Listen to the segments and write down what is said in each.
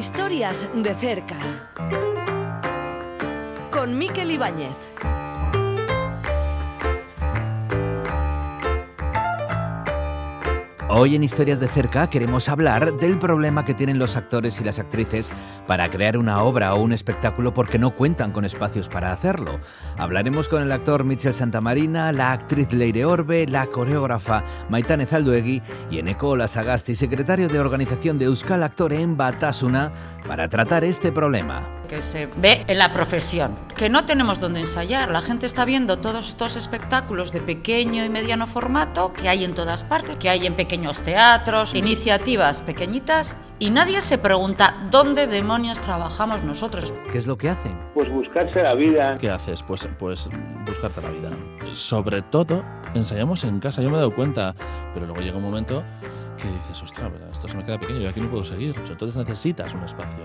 Historias de cerca. Con Miquel Ibáñez. Hoy en Historias de cerca queremos hablar del problema que tienen los actores y las actrices para crear una obra o un espectáculo porque no cuentan con espacios para hacerlo. Hablaremos con el actor Michel Santamarina, la actriz Leire Orbe, la coreógrafa Maitane Zalduegui y Eneco Lasagasti, secretario de organización de Euskal Actor en Batasuna, para tratar este problema que se ve en la profesión, que no tenemos donde ensayar. La gente está viendo todos estos espectáculos de pequeño y mediano formato que hay en todas partes, que hay en pequeños teatros, iniciativas pequeñitas y nadie se pregunta dónde demonios trabajamos nosotros. ¿Qué es lo que hacen? Pues buscarse la vida. ¿Qué haces? Pues, pues buscarte la vida. Sobre todo, ensayamos en casa, yo me he dado cuenta, pero luego llega un momento que dices, ostras, esto se me queda pequeño, y aquí no puedo seguir. Entonces necesitas un espacio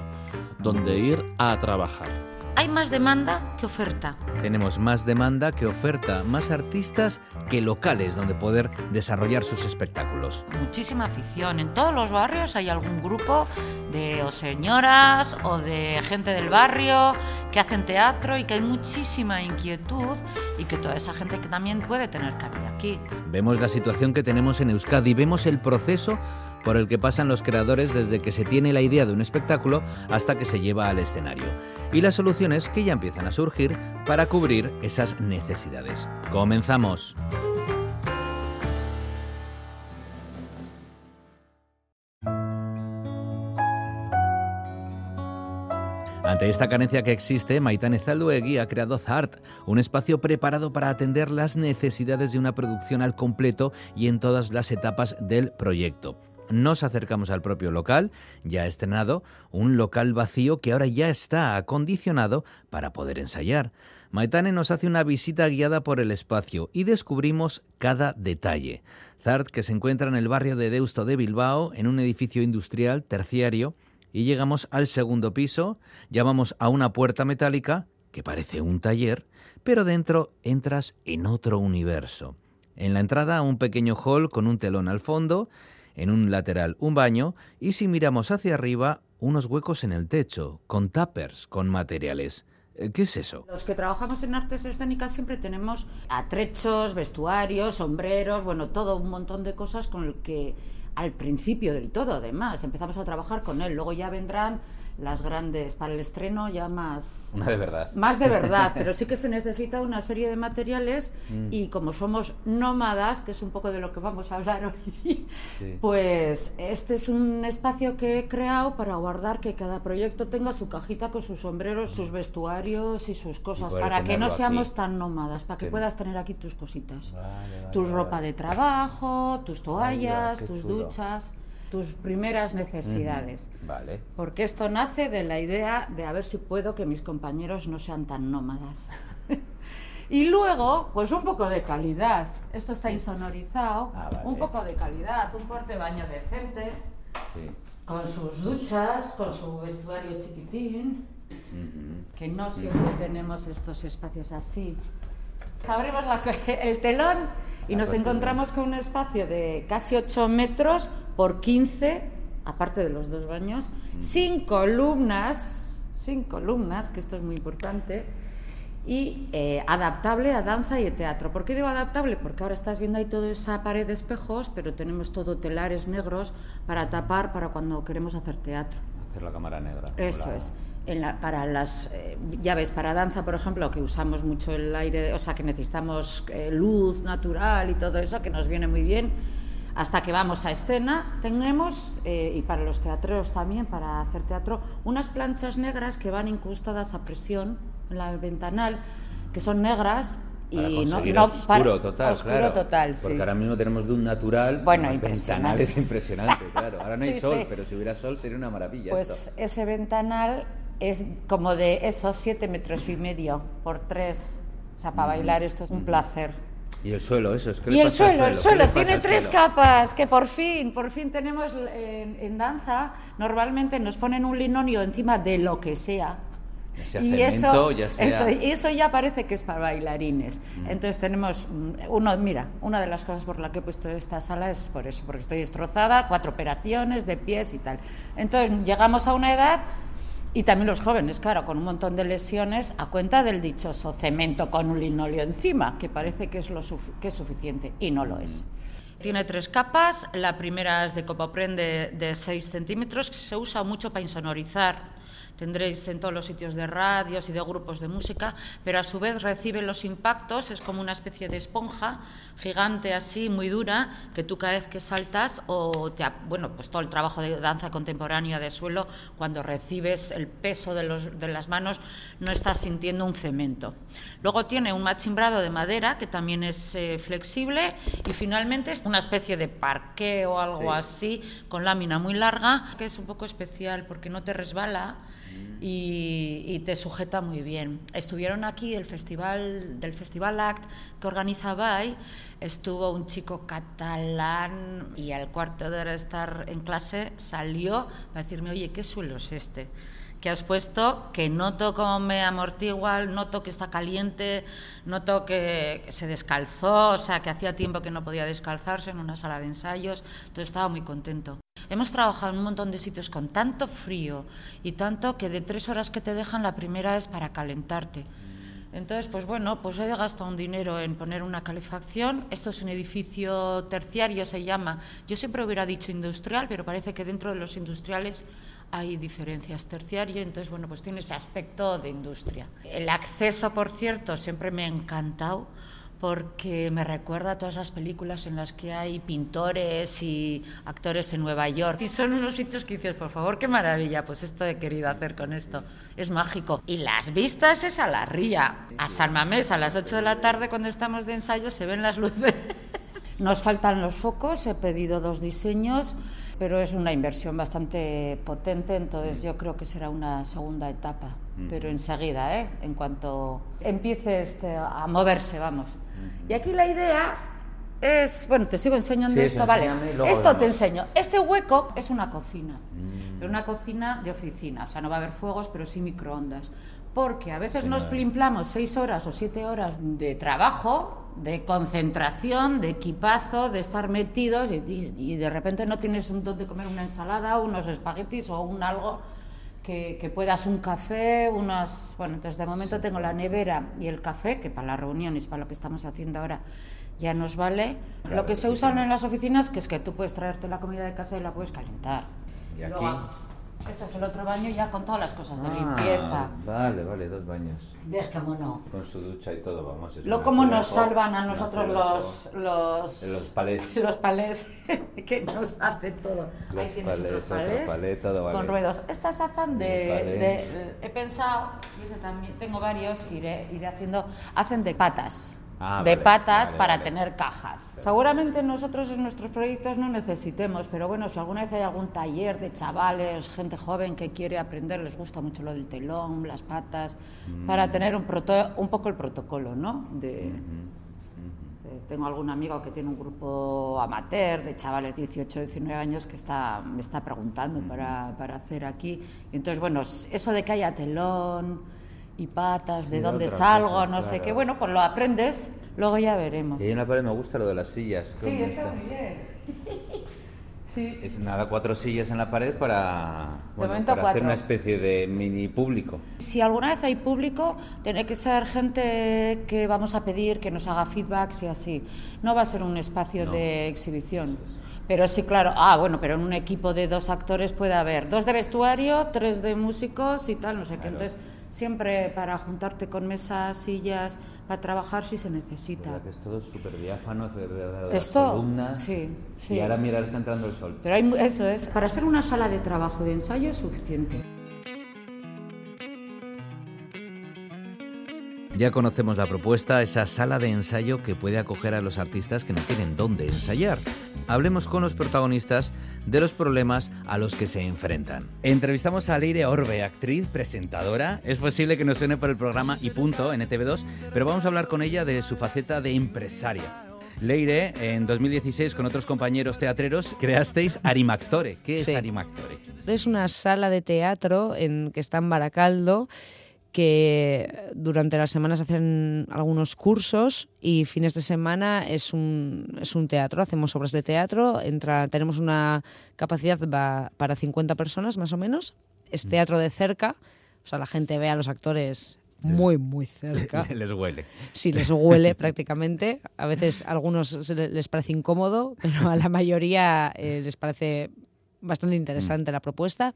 donde ir a trabajar. Hay más demanda que oferta. Tenemos más demanda que oferta, más artistas que locales donde poder desarrollar sus espectáculos. Muchísima afición. En todos los barrios hay algún grupo de o señoras o de gente del barrio que hacen teatro y que hay muchísima inquietud y que toda esa gente que también puede tener cabida aquí. Vemos la situación que tenemos en Euskadi, vemos el proceso por el que pasan los creadores desde que se tiene la idea de un espectáculo hasta que se lleva al escenario, y las soluciones que ya empiezan a surgir para cubrir esas necesidades. Comenzamos. Ante esta carencia que existe, Maitane Zalduegui ha creado ZART, un espacio preparado para atender las necesidades de una producción al completo y en todas las etapas del proyecto. Nos acercamos al propio local, ya estrenado, un local vacío que ahora ya está acondicionado para poder ensayar. Maitane nos hace una visita guiada por el espacio y descubrimos cada detalle. Zart, que se encuentra en el barrio de Deusto de Bilbao, en un edificio industrial terciario, y llegamos al segundo piso, llamamos a una puerta metálica, que parece un taller, pero dentro entras en otro universo. En la entrada un pequeño hall con un telón al fondo, en un lateral un baño y si miramos hacia arriba unos huecos en el techo, con tuppers, con materiales. Eh, ¿Qué es eso? Los que trabajamos en artes escénicas siempre tenemos atrechos, vestuarios, sombreros, bueno, todo un montón de cosas con el que al principio del todo, además, empezamos a trabajar con él. Luego ya vendrán las grandes para el estreno ya más una de verdad. más de verdad pero sí que se necesita una serie de materiales mm. y como somos nómadas que es un poco de lo que vamos a hablar hoy pues este es un espacio que he creado para guardar que cada proyecto tenga su cajita con sus sombreros sus vestuarios y sus cosas para que no seamos tan nómadas para que puedas tener aquí tus cositas. Tu ropa de trabajo tus toallas tus duchas tus primeras necesidades. Vale. Porque esto nace de la idea de a ver si puedo que mis compañeros no sean tan nómadas. y luego, pues un poco de calidad. Esto está insonorizado, ah, un poco de calidad, un corte de baño decente, con sus duchas, con su vestuario chiquitín, que no siempre tenemos estos espacios así. Abrimos el telón y nos encontramos con un espacio de casi 8 metros por 15, aparte de los dos baños, sin columnas, sin columnas, que esto es muy importante, y eh, adaptable a danza y teatro. ¿Por qué digo adaptable? Porque ahora estás viendo ahí toda esa pared de espejos, pero tenemos todo telares negros para tapar para cuando queremos hacer teatro. Hacer la cámara negra. Eso es. En la, para las eh, llaves para danza, por ejemplo, que usamos mucho el aire, o sea, que necesitamos eh, luz natural y todo eso, que nos viene muy bien hasta que vamos a escena, tenemos, eh, y para los teatreros también, para hacer teatro, unas planchas negras que van incrustadas a presión en la ventanal, que son negras y no, no oscuro total, oscuro total, Porque ahora mismo tenemos luz natural, bueno, ventanal es impresionante, claro. Ahora no hay sol, pero si hubiera sol sería una maravilla. Pues ese ventanal es como de esos siete metros y medio por tres. O sea, para bailar esto es un placer. Y el suelo, eso es que Y el suelo, el suelo, tiene tres capas, que por fin, por fin tenemos en, danza, normalmente nos ponen un linonio encima de lo que sea, y eso, eso, ya parece que es para bailarines. Mm. Entonces tenemos, mm, uno, mira, una de las cosas por la que he puesto esta sala es por eso, porque estoy destrozada, cuatro operaciones de pies y tal. Entonces llegamos a una edad y también los jóvenes, claro, con un montón de lesiones a cuenta del dichoso cemento con un linoleo encima, que parece que es, lo que es suficiente y no lo es. Tiene tres capas. La primera es de copopren de, de 6 centímetros, que se usa mucho para insonorizar tendréis en todos los sitios de radios y de grupos de música, pero a su vez recibe los impactos, es como una especie de esponja gigante así, muy dura, que tú cada vez que saltas o te, bueno, pues todo el trabajo de danza contemporánea de suelo, cuando recibes el peso de, los, de las manos, no estás sintiendo un cemento. Luego tiene un machimbrado de madera que también es eh, flexible y finalmente es una especie de parque o algo así con lámina muy larga que es un poco especial porque no te resbala y, te sujeta muy bien. Estuvieron aquí el festival, del Festival ACT que organiza BAI, estuvo un chico catalán y al cuarto de de estar en clase salió para decirme, oye, ¿qué suelo es este? Que has puesto, que noto cómo me amortigua, noto que está caliente, noto que se descalzó, o sea, que hacía tiempo que no podía descalzarse en una sala de ensayos, entonces estaba muy contento. Hemos trabajado en un montón de sitios con tanto frío y tanto que de tres horas que te dejan, la primera es para calentarte. Entonces, pues bueno, pues he gastado un dinero en poner una calefacción. Esto es un edificio terciario, se llama. Yo siempre hubiera dicho industrial, pero parece que dentro de los industriales hay diferencias terciario, entonces bueno, pues tiene ese aspecto de industria. El acceso, por cierto, siempre me ha encantado porque me recuerda a todas las películas en las que hay pintores y actores en Nueva York. Y son unos sitios que dices, por favor, qué maravilla, pues esto he querido hacer con esto. Es mágico. Y las vistas es a la ría. A San Mamés, a las 8 de la tarde, cuando estamos de ensayo, se ven las luces. Nos faltan los focos, he pedido dos diseños, pero es una inversión bastante potente, entonces yo creo que será una segunda etapa, pero enseguida, ¿eh? en cuanto empiece este, a moverse, vamos. Y aquí la idea es, bueno, te sigo enseñando esto, vale. Esto te enseño. Este hueco es una cocina, mm. una cocina de oficina, o sea, no va a haber fuegos, pero sí microondas. Porque a veces nos plimplamos seis horas o siete horas de trabajo, de concentración, de equipazo, de estar metidos y, de repente no tienes un don de comer una ensalada, unos espaguetis o un algo que, puedas un café, unas... Bueno, entonces de momento tengo la nevera y el café, que para las reuniones, para lo que estamos haciendo ahora, ya nos vale. lo que se usa en las oficinas, que es que tú puedes traerte la comida de casa y la puedes calentar. ¿Y aquí? Este es el otro baño ya con todas las cosas de ah, limpieza. Vale, vale, dos baños. ¿Ves cómo no? Con su ducha y todo, vamos. Lo como nos salvan a nosotros los, los... Los palés. Los palés, que nos hace todo. Los Ahí palés, palés palé, todo vale. Con ruedos. Estas hacen de, de, He pensado, y ese también, tengo varios, iré, iré haciendo... Hacen de patas. Ah, de patas para tener cajas. Seguramente nosotros en nuestros proyectos no necesitemos, pero bueno, si alguna vez hay algún taller de chavales, gente joven que quiere aprender, les gusta mucho lo del telón, las patas, mm. para tener un, un poco el protocolo, ¿no? De, tengo algún amigo que tiene un grupo amateur de chavales de 18, 19 años que está, me está preguntando para, para hacer aquí. Y entonces, bueno, eso de que haya telón, y patas, de dónde salgo, no sé qué. Bueno, pues lo aprendes, luego ya veremos. Y en la pared me gusta lo de las sillas. Sí, está muy bien. sí. Es nada, cuatro sillas en la pared para, bueno, para hacer una especie de mini público. Si alguna vez hay público, tiene que ser gente que vamos a pedir que nos haga feedbacks y así. No va a ser un espacio de exhibición. Pero sí, claro. Ah, bueno, pero en un equipo de dos actores puede haber dos de vestuario, tres de músicos y tal, no sé qué. Entonces siempre para juntarte con mesas, sillas, para trabajar si se necesita. Que es todo súper diáfano, Esto, columnas. Sí, sí. Y ahora mirar, está entrando el sol. Pero hay, eso es, para ser una sala de trabajo, de ensayo, es suficiente. Ya conocemos la propuesta, esa sala de ensayo que puede acoger a los artistas que no tienen dónde ensayar. Hablemos con los protagonistas de los problemas a los que se enfrentan. Entrevistamos a Leire Orbe, actriz, presentadora. Es posible que nos suene por el programa Y Punto en ETV2, pero vamos a hablar con ella de su faceta de empresaria. Leire, en 2016 con otros compañeros teatreros creasteis Arimactore. ¿Qué es Arimactore? Es una sala de teatro en, que está en Baracaldo que durante las semanas hacen algunos cursos y fines de semana es un, es un teatro, hacemos obras de teatro, entra, tenemos una capacidad para 50 personas más o menos, es mm. teatro de cerca, o sea, la gente ve a los actores muy, muy cerca. les huele. Sí, les huele prácticamente. A veces a algunos les parece incómodo, pero a la mayoría eh, les parece bastante interesante mm. la propuesta.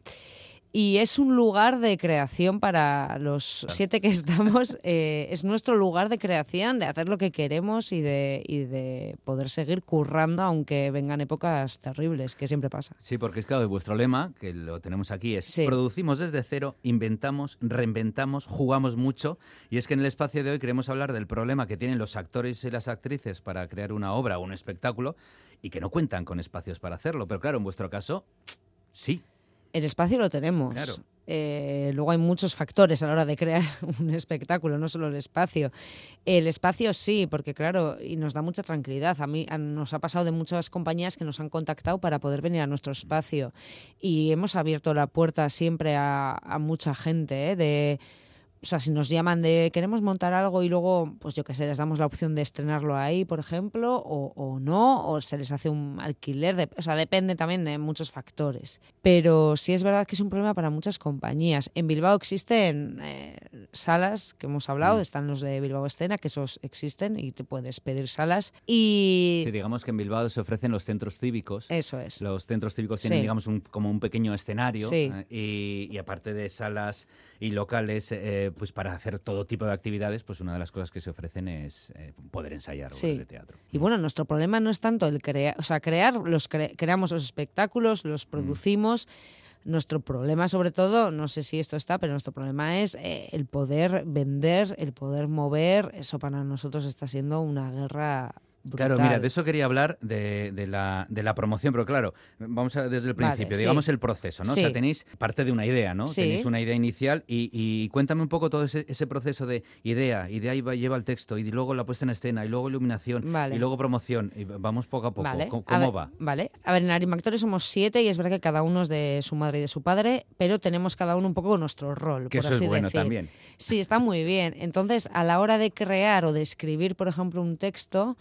Y es un lugar de creación para los siete que estamos. Eh, es nuestro lugar de creación, de hacer lo que queremos y de, y de poder seguir currando, aunque vengan épocas terribles, que siempre pasa. Sí, porque es claro, vuestro lema, que lo tenemos aquí, es producimos desde cero, inventamos, reinventamos, jugamos mucho. Y es que en el espacio de hoy queremos hablar del problema que tienen los actores y las actrices para crear una obra o un espectáculo y que no cuentan con espacios para hacerlo. Pero claro, en vuestro caso, sí. El espacio lo tenemos. Eh, luego hay muchos factores a la hora de crear un espectáculo, no solo el espacio. El espacio sí, porque claro, y nos da mucha tranquilidad. A mí nos ha pasado de muchas compañías que nos han contactado para poder venir a nuestro espacio y hemos abierto la puerta siempre a, mucha gente, ¿eh? de o sea, si nos llaman de queremos montar algo y luego, pues yo qué sé, les damos la opción de estrenarlo ahí, por ejemplo, o, no, o se les hace un alquiler, de, o sea, depende también de muchos factores. Pero sí es verdad que es un problema para muchas compañías. En Bilbao existen eh, salas que hemos hablado, mm. están los de Bilbao Escena, que esos existen y te puedes pedir salas. Y... Sí, digamos que en Bilbao se ofrecen los centros cívicos. Eso es. Los centros cívicos tienen, digamos, un, como un pequeño escenario eh, y, y, aparte de salas y locales... Eh, pues para hacer todo tipo de actividades, pues una de las cosas que se ofrecen es eh, poder ensayar obras de teatro. Y bueno, nuestro problema no es tanto el crear, o sea, crear, los creamos los espectáculos, los mm. producimos. Nuestro problema, sobre todo, no sé si esto está, pero nuestro problema es eh, el poder vender, el poder mover. Eso para nosotros está siendo una guerra Claro, mira, de eso quería hablar, de, la, de la promoción, pero claro, vamos a, desde el principio, digamos el proceso, ¿no? O sea, tenéis parte de una idea, ¿no? Tenéis una idea inicial y, cuéntame un poco todo ese, proceso de idea, idea y lleva el texto y luego la puesta en escena y luego iluminación y luego promoción. Y vamos poco a poco. ¿Cómo, va? Vale, a ver, en Arimactores somos siete y es verdad que cada uno es de su madre y de su padre, pero tenemos cada uno un poco nuestro rol, que por eso así es bueno decir. también. Sí, está muy bien. Entonces, a la hora de crear o de escribir, por ejemplo, un texto,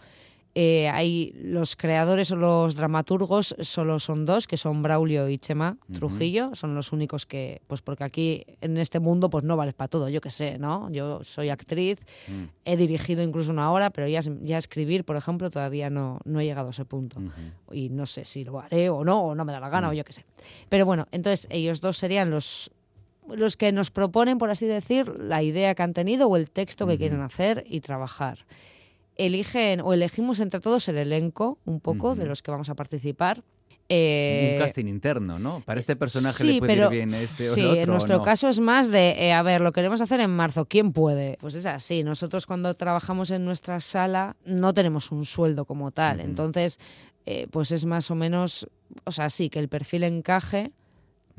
eh, hay los creadores o los dramaturgos solo son dos, que son Braulio y Chema Trujillo, son los únicos que, pues porque aquí en este mundo pues no vales para todo, yo qué sé, ¿no? Yo soy actriz, mm. he dirigido incluso una hora, pero ya, ya escribir, por ejemplo, todavía no, no he llegado a ese punto. Y no sé si lo haré o no, o no me da la gana, mm. o yo qué sé. Pero bueno, entonces ellos dos serían los los que nos proponen, por así decir, la idea que han tenido o el texto que quieren hacer y trabajar eligen o elegimos entre todos el elenco un poco de los que vamos a participar. Eh, un casting interno, ¿no? Para este personaje le puede ir bien este o sí, el otro. en nuestro caso es más de, eh, a ver, lo queremos hacer en marzo, ¿quién puede? Pues es así, nosotros cuando trabajamos en nuestra sala no tenemos un sueldo como tal, entonces, eh, pues es más o menos, o sea, sí, que el perfil encaje,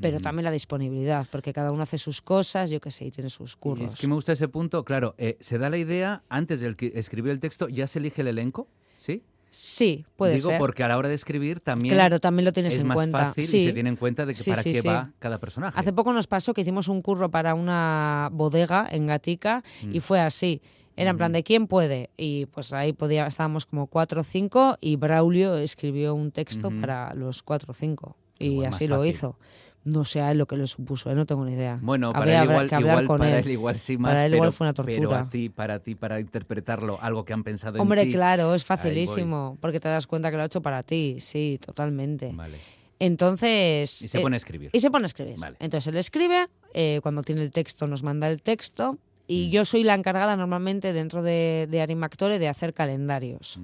pero también la disponibilidad, porque cada uno hace sus cosas, yo qué sé, y tiene sus curros. es que me gusta ese punto, claro, eh, se da la idea, antes de escribir el texto, ¿ya se elige el elenco? ¿Sí? Sí, puede Digo, porque a la hora de escribir también, claro, también lo tienes es en más cuenta. fácil y se tiene en cuenta de que para qué va cada personaje. Hace poco nos pasó que hicimos un curro para una bodega en Gatica y mm. fue así. Era en plan de quién puede. Y pues ahí podía, estábamos como cuatro o cinco y Braulio escribió un texto para los cuatro o cinco. Y así lo hizo. No sé a él lo que le supuso, ¿eh? no tengo ni idea. Bueno, para, él igual, igual, para él. igual sí más, para él igual fue una tortura. Pero a ti, para ti, para interpretarlo, algo que han pensado Hombre, en ti. Hombre, claro, es facilísimo, porque te das cuenta que lo ha hecho para ti, sí, totalmente. Vale. Entonces... Y se pone a escribir. Y se pone a escribir. Vale. Entonces él escribe, eh, cuando tiene el texto nos manda el texto, y mm. yo soy la encargada normalmente dentro de, de Arimactore de hacer calendarios.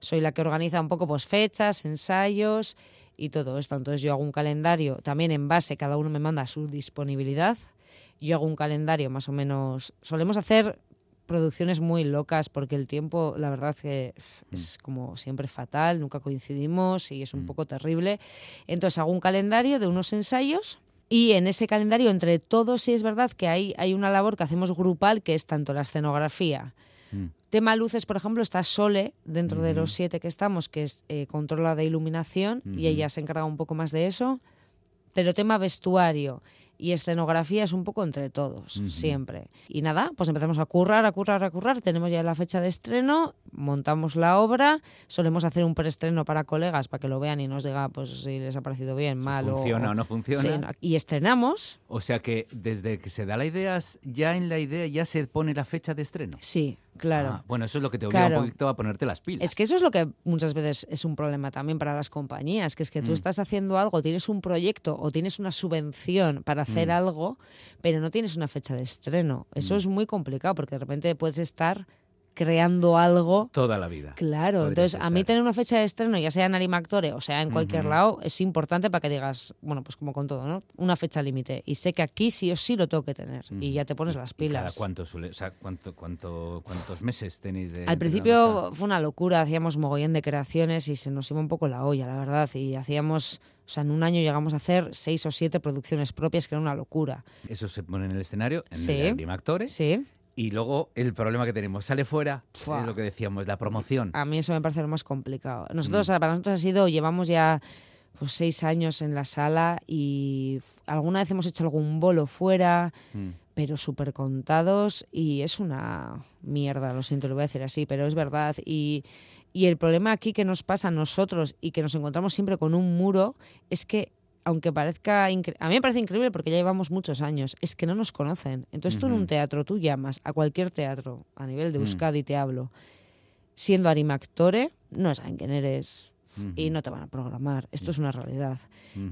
Soy la que organiza un poco pues fechas, ensayos y todo esto. Entonces yo hago un calendario también en base, cada uno me manda su disponibilidad. Yo hago un calendario más o menos. Solemos hacer producciones muy locas porque el tiempo, la verdad que mm. es como siempre fatal, nunca coincidimos y es un mm. poco terrible. Entonces hago un calendario de unos ensayos y en ese calendario entre todos sí es verdad que hay, hay una labor que hacemos grupal que es tanto la escenografía, mm. Tema luces, por ejemplo, está Sole, dentro de los siete que estamos, que es eh, controla de iluminación y ella se encarga un poco más de eso. Pero tema vestuario, y escenografía es un poco entre todos, siempre. Y nada, pues empezamos a currar, a currar, a currar. Tenemos ya la fecha de estreno, montamos la obra, solemos hacer un preestreno para colegas para que lo vean y nos diga pues si les ha parecido bien, mal si funciona o, no funciona. y estrenamos. O sea que desde que se da la idea, ya en la idea ya se pone la fecha de estreno. Sí, Claro. Ah, bueno, eso es lo que te obliga un poquito a ponerte las pilas. Es que eso es lo que muchas veces es un problema también para las compañías, que es que tú mm. estás haciendo algo, tienes un proyecto o tienes una subvención para hacer mm. algo, pero no tienes una fecha de estreno. Eso mm. es muy complicado porque de repente puedes estar creando algo. Toda la vida. Claro, entonces a mí tener una fecha de estreno, ya sea en Animactore o sea en cualquier lado, es importante para que digas, bueno, pues como con todo, ¿no? Una fecha límite. Y sé que aquí sí o sí lo tengo que tener. Y ya te pones las pilas. ¿Cada cuánto suele, o sea, cuánto, cuánto, ¿Cuántos meses tenéis de.? Al principio fue una locura, hacíamos mogollón de creaciones y se nos iba un poco la olla, la verdad. Y hacíamos. O sea, en un año llegamos a hacer seis o siete producciones propias, que era una locura. ¿Eso se pone en el escenario? ¿En sí, el Animactore? Sí. Y luego el problema que tenemos, sale fuera, es lo que decíamos, la promoción. A mí eso me parece lo más complicado. Nosotros, mm. para nosotros ha sido, llevamos ya pues seis años en la sala y alguna vez hemos hecho algún bolo fuera, mm. pero súper contados y es una mierda, lo siento, lo voy a decir así, pero es verdad. Y, y el problema aquí que nos pasa a nosotros y que nos encontramos siempre con un muro es que aunque parezca a mí me parece increíble porque ya llevamos muchos años, es que no nos conocen. Entonces tú en un teatro, tú llamas a cualquier teatro, a nivel de mm. Euskadi te hablo, siendo animactore, no saben quién eres, y no te van a programar. Esto es una realidad.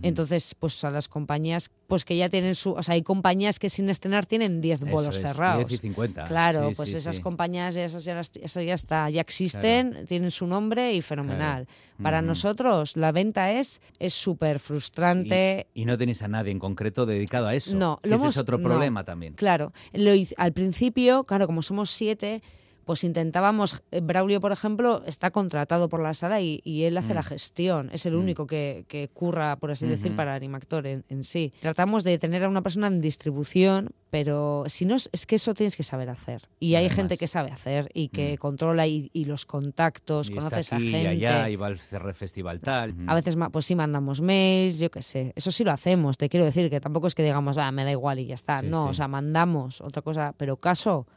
Entonces, pues a las compañías, pues que ya tienen su. O sea, hay compañías que sin estrenar tienen 10 bolos cerrados. 10 y 50. Claro, pues esas compañías, esas ya, ya está, ya existen, tienen su nombre y fenomenal. Para nosotros, la venta es súper frustrante. Y, no tenéis a nadie en concreto dedicado a eso. No, ese es otro problema también. Claro. Lo, al principio, claro, como somos siete pues intentábamos, eh, Braulio, por ejemplo, está contratado por la sala y, él hace la mm. gestión, es el mm. único que, que, curra, por así decir, para Animactor en, en, sí. Tratamos de tener a una persona en distribución, pero si no, es que eso tienes que saber hacer. Y hay gente que sabe hacer y que mm. controla y, los contactos, conoces a gente. Y allá, y va al Festival tal. A veces, pues sí, mandamos mails, yo qué sé. Eso sí lo hacemos, te quiero decir, que tampoco es que digamos, ah, me da igual y ya está. no, o sea, mandamos otra cosa, pero caso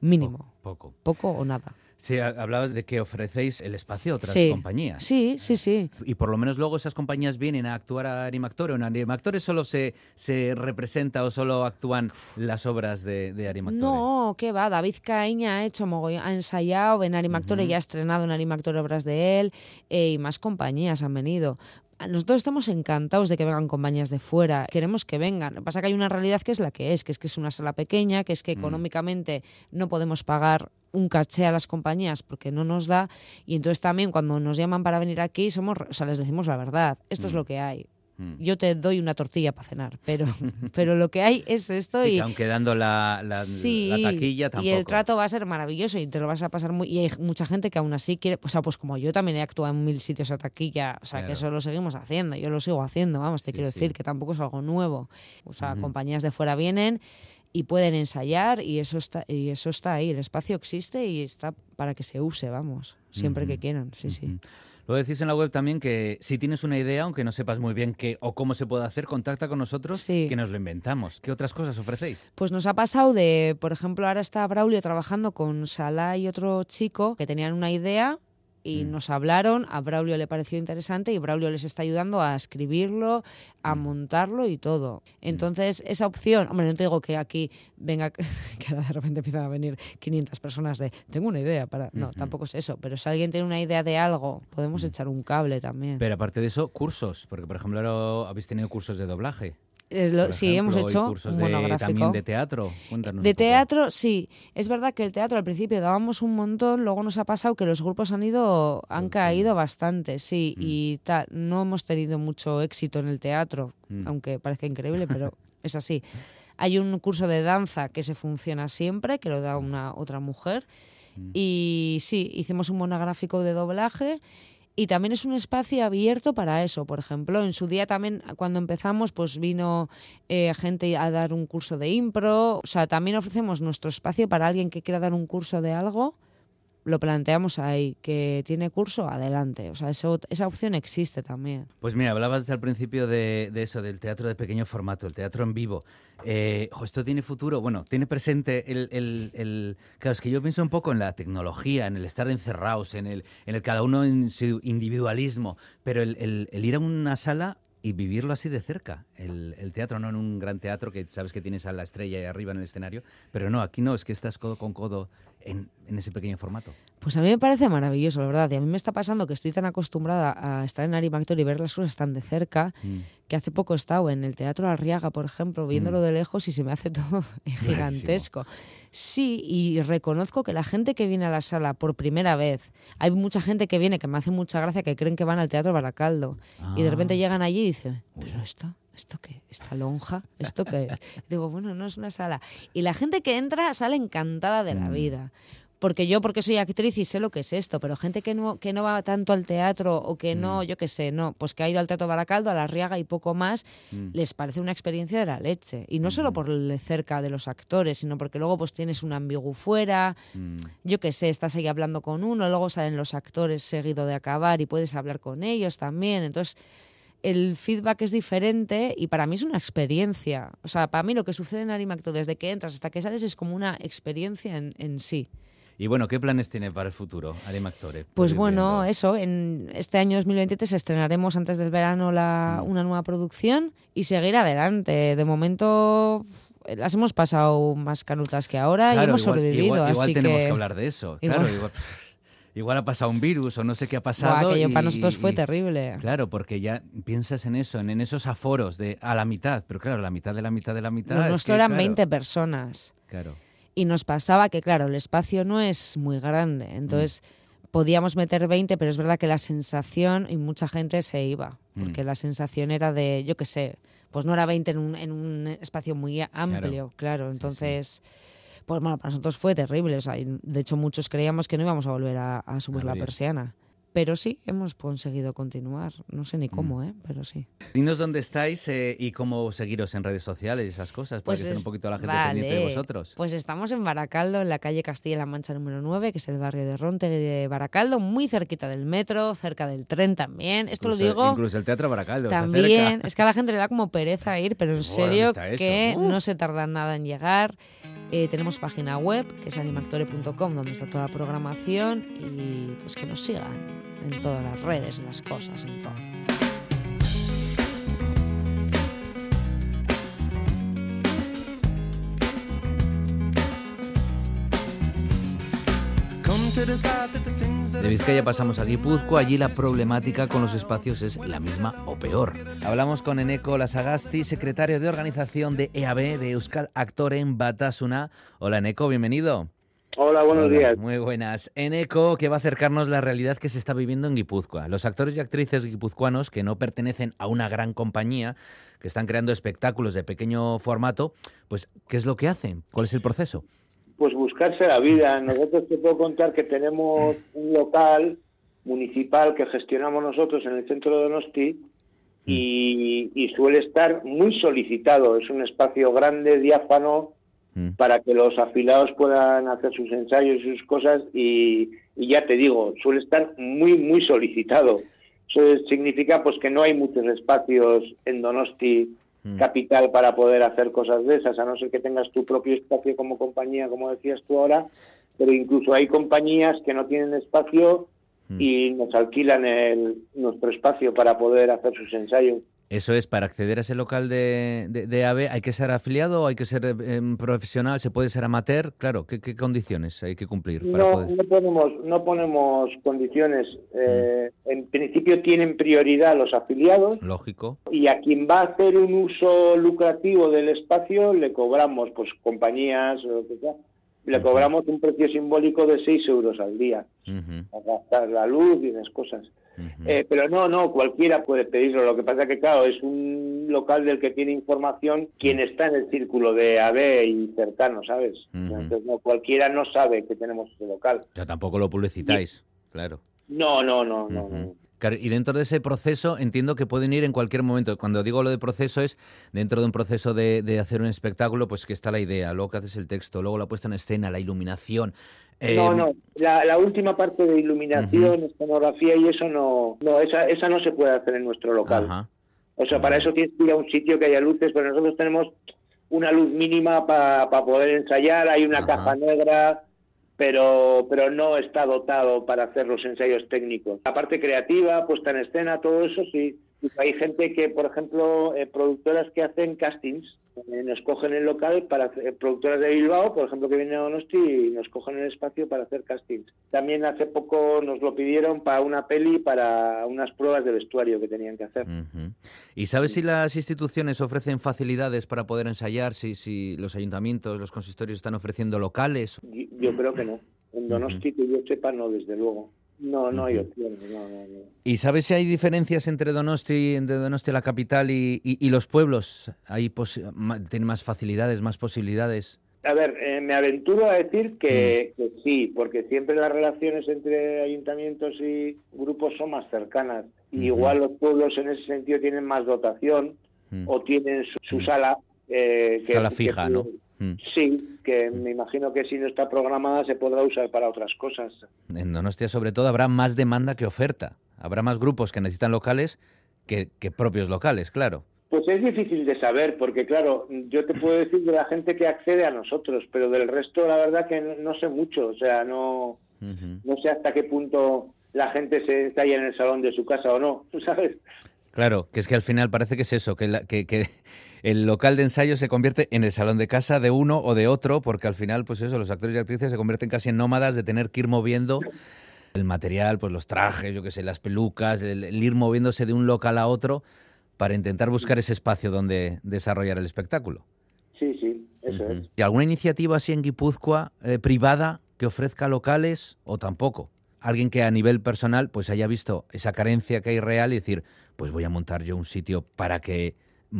Mínimo. Poco. Poco o nada. Sí, hablabas de que ofrecéis el espacio a otras compañías. Sí, sí, sí. Y por lo menos luego esas compañías vienen a actuar a Animactore. ¿O en Animactore solo se, se representa o solo actúan las obras de, de Animactore? No, qué va. David Caíña ha hecho ha ensayado en Animactore y ha estrenado en Animactore obras de él eh, y más compañías han venido nosotros estamos encantados de que vengan compañías de fuera, queremos que vengan. Lo que pasa es que hay una realidad que es la que es, que es que es una sala pequeña, que es que mm. económicamente no podemos pagar un caché a las compañías porque no nos da y entonces también cuando nos llaman para venir aquí somos, o sea, les decimos la verdad, esto es mm. lo que hay. Mm. Yo te doy una tortilla para cenar, pero, pero lo que hay es esto. y aunque dando la, la, taquilla tampoco. Y el trato va a ser maravilloso y te lo vas a pasar muy. Y hay mucha gente que aún así quiere. O sea, pues como yo también he actuado en mil sitios a taquilla, o sea, que eso lo seguimos haciendo. Yo lo sigo haciendo, vamos, te quiero decir que tampoco es algo nuevo. O sea, compañías de fuera vienen y pueden ensayar y eso está y eso está ahí el espacio existe y está para que se use vamos siempre que quieran sí sí lo decís en la web también que si tienes una idea, aunque no sepas muy bien qué o cómo se puede hacer, contacta con nosotros que nos lo inventamos. ¿Qué otras cosas ofrecéis? Pues nos ha pasado de, por ejemplo, ahora está Braulio trabajando con Salah y otro chico que tenían una idea y mm. nos hablaron, a Braulio le pareció interesante y Braulio les está ayudando a escribirlo, a mm. montarlo y todo. Mm. Entonces, esa opción, hombre, no te digo que aquí venga, que de repente empiezan a venir 500 personas de, tengo una idea para... No, tampoco es eso, pero si alguien tiene una idea de algo, podemos echar un cable también. Pero aparte de eso, cursos, porque por ejemplo ahora habéis tenido cursos de doblaje sí, hemos hecho un monográfico. también de teatro. de teatro, sí. Es verdad que el teatro al principio dábamos un montón, luego nos ha pasado que los grupos han ido, han caído bastante, sí, mm. y tal. No hemos tenido mucho éxito en el teatro, mm. aunque parece increíble, pero es así. Hay un curso de danza que se funciona siempre, que lo da una otra mujer. Mm. Y sí, hicimos un monográfico de doblaje y también es un espacio abierto para eso. Por ejemplo, en su día también, cuando empezamos, pues vino eh, gente a dar un curso de impro. O sea, también ofrecemos nuestro espacio para alguien que quiera dar un curso de algo lo planteamos ahí, que tiene curso, adelante. O sea, esa opción existe también. Pues mira, hablabas el principio de, eso, del teatro de pequeño formato, el teatro en vivo. Eh, ¿Esto tiene futuro? Bueno, tiene presente el, el, Claro, es que yo pienso un poco en la tecnología, en el estar encerrados, en el, en el cada uno en su individualismo, pero el, el ir a una sala y vivirlo así de cerca. El, el, teatro, no en un gran teatro que sabes que tienes a la estrella ahí arriba en el escenario, pero no, aquí no, es que estás codo con codo en, ese pequeño formato? Pues a mí me parece maravilloso, la verdad. Y a mí me está pasando que estoy tan acostumbrada a estar en Animactor y ver las cosas tan de cerca, mm. que hace poco he estado en el Teatro Arriaga, por ejemplo, viéndolo mm. de lejos y se me hace todo gigantesco. Sí, y reconozco que la gente que viene a la sala por primera vez, hay mucha gente que viene que me hace mucha gracia, que creen que van al Teatro Baracaldo. Y de repente ah. llegan allí y dicen, pero esto ¿esto qué? ¿Esta lonja? ¿Esto qué es? digo, bueno, no es una sala. Y la gente que entra sale encantada de la mm. vida. Porque yo, porque soy actriz y sé lo que es esto, pero gente que no, que no va tanto al teatro o que no, mm. yo qué sé, no, pues que ha ido al Teatro Baracaldo, a la Riaga y poco más, mm. les parece una experiencia de la leche. Y no solo por el cerca de los actores, sino porque luego pues tienes un ambiguo fuera, yo qué sé, estás ahí hablando con uno, luego salen los actores seguido de acabar y puedes hablar con ellos también. Entonces, el feedback es diferente y para mí es una experiencia. O sea, para mí lo que sucede en Animactor desde que entras hasta que sales es como una experiencia en, sí. Y bueno, ¿qué planes tiene para el futuro Animactore? Pues bueno, eso, en este año 2023 estrenaremos antes del verano la, mm. una nueva producción y seguir adelante. De momento las hemos pasado más canutas que ahora y hemos sobrevivido. Igual, tenemos que... hablar de eso. Claro, igual igual ha pasado un virus o no sé qué ha pasado. aquello para nosotros fue terrible. Claro, porque ya piensas en eso, en, esos aforos de a la mitad, pero claro, la mitad de la mitad de la mitad. No, nuestro eran 20 personas. Claro. Y nos pasaba que, claro, el espacio no es muy grande, entonces mm. podíamos meter 20, pero es verdad que la sensación, y mucha gente se iba, porque mm. la sensación era de, yo qué sé, pues no era 20 en un, en un espacio muy amplio, claro, entonces pues bueno, para nosotros fue terrible. O sea, de hecho, muchos creíamos que no íbamos a volver a, subir la persiana. Pero sí, hemos conseguido continuar. No sé ni cómo, mm. ¿eh? pero sí. Dinos dónde estáis eh, y cómo seguiros en redes sociales y esas cosas, para pues que un poquito la gente pendiente de vosotros. Pues estamos en Baracaldo, en la calle Castilla-La Mancha número 9, que es el barrio de Ronte de Baracaldo, muy cerquita del metro, cerca del tren también. Esto lo digo. Incluso el Teatro Baracaldo. También. Es que a la gente le da como pereza ir, pero en serio que no se tarda nada en llegar. Eh, tenemos página web, que es animactore.com, donde está toda la programación y pues que nos sigan en todas las redes, en las cosas, en todo. De Vizcaya pasamos a Guipúzcoa, allí la problemática con los espacios es la misma o peor. Hablamos con Eneco Lasagasti, secretario de organización de EAB de Euskal Actor en Batasuna. Hola Eneco, bienvenido. Hola, buenos días. Muy buenas. En ECO, que va a acercarnos la realidad que se está viviendo en Guipúzcoa. Los actores y actrices guipuzcoanos que no pertenecen a una gran compañía, que están creando espectáculos de pequeño formato, pues, ¿qué es lo que hacen? ¿Cuál es el proceso? Pues buscarse la vida. Nosotros te puedo contar que tenemos un local municipal que gestionamos nosotros en el centro de Donosti mm. y, y suele estar muy solicitado. Es un espacio grande, diáfano, Mm. para que los afilados puedan hacer sus ensayos y sus cosas y, ya te digo, suele estar muy, muy solicitado. Eso significa pues que no hay muchos espacios en Donosti mm. capital para poder hacer cosas de esas, a no ser que tengas tu propio espacio como compañía, como decías tú ahora, pero incluso hay compañías que no tienen espacio mm. y nos alquilan el, nuestro espacio para poder hacer sus ensayos. Eso es, para acceder a ese local de, de, AVE, ¿hay que ser afiliado o hay que ser em, profesional? ¿Se puede ser amateur? Claro, ¿qué, condiciones hay que cumplir? no, no, ponemos, no ponemos condiciones. Eh, mm. En principio tienen prioridad los afiliados. Lógico. Y a quien va a hacer un uso lucrativo del espacio le cobramos, pues compañías o lo que sea, le cobramos un precio simbólico de 6 euros al día. A gastar la luz y esas cosas. Eh, pero no, no, cualquiera puede pedirlo. Lo que pasa es que, claro, es un local del que tiene información quien está en el círculo de AB y cercano, ¿sabes? Entonces, no, cualquiera no sabe que tenemos ese local. Ya tampoco lo publicitáis, claro. No, no, no, no. Y dentro de ese proceso entiendo que pueden ir en cualquier momento. Cuando digo lo de proceso es dentro de un proceso de, hacer un espectáculo, pues que está la idea, luego que haces el texto, luego la puesta en escena, la iluminación. no, no, la, última parte de iluminación, escenografía y eso no, no esa, esa no se puede hacer en nuestro local. O sea, para eso tienes que ir a un sitio que haya luces, pero nosotros tenemos una luz mínima para poder ensayar, hay una caja negra, pero, pero no está dotado para hacer los ensayos técnicos. La parte creativa, puesta en escena, todo eso sí. Hay gente que, por ejemplo, eh, productoras que hacen castings, eh, nos cogen el local para hacer, productoras de Bilbao, por ejemplo, que vienen a Donosti y nos cogen el espacio para hacer castings. También hace poco nos lo pidieron para una peli, para unas pruebas de vestuario que tenían que hacer. ¿Y sabes si las instituciones ofrecen facilidades para poder ensayar? Si, si los ayuntamientos, los consistorios están ofreciendo locales? Yo, creo que no. En Donosti, que yo sepa, no, desde luego. No, no hay opciones. ¿Y sabes si hay diferencias entre Donosti, entre Donosti la capital y, los pueblos? ¿Hay ¿Tienen más facilidades, más posibilidades? A ver, eh, me aventuro a decir que, sí, porque siempre las relaciones entre ayuntamientos y grupos son más cercanas. Igual los pueblos en ese sentido tienen más dotación o tienen su, sala. Eh, sala fija, ¿no? Mm. Sí, que me imagino que si no está programada se podrá usar para otras cosas. En Donostia, sobre todo, habrá más demanda que oferta. Habrá más grupos que necesitan locales que, propios locales, claro. Pues es difícil de saber, porque claro, yo te puedo decir de la gente que accede a nosotros, pero del resto la verdad que no, sé mucho, o sea, no, no sé hasta qué punto la gente se ensaya en el salón de su casa o no, ¿sabes? Claro, que es que al final parece que es eso, que, que, que el local de ensayo se convierte en el salón de casa de uno o de otro, porque al final, pues eso, los actores y actrices se convierten casi en nómadas de tener que ir moviendo el material, pues los trajes, yo qué sé, las pelucas, el, ir moviéndose de un local a otro para intentar buscar ese espacio donde desarrollar el espectáculo. Sí, sí, eso es. ¿Y alguna iniciativa así en Guipúzcoa eh, privada que ofrezca locales o tampoco? Alguien que a nivel personal pues haya visto esa carencia que hay real y decir, pues voy a montar yo un sitio para que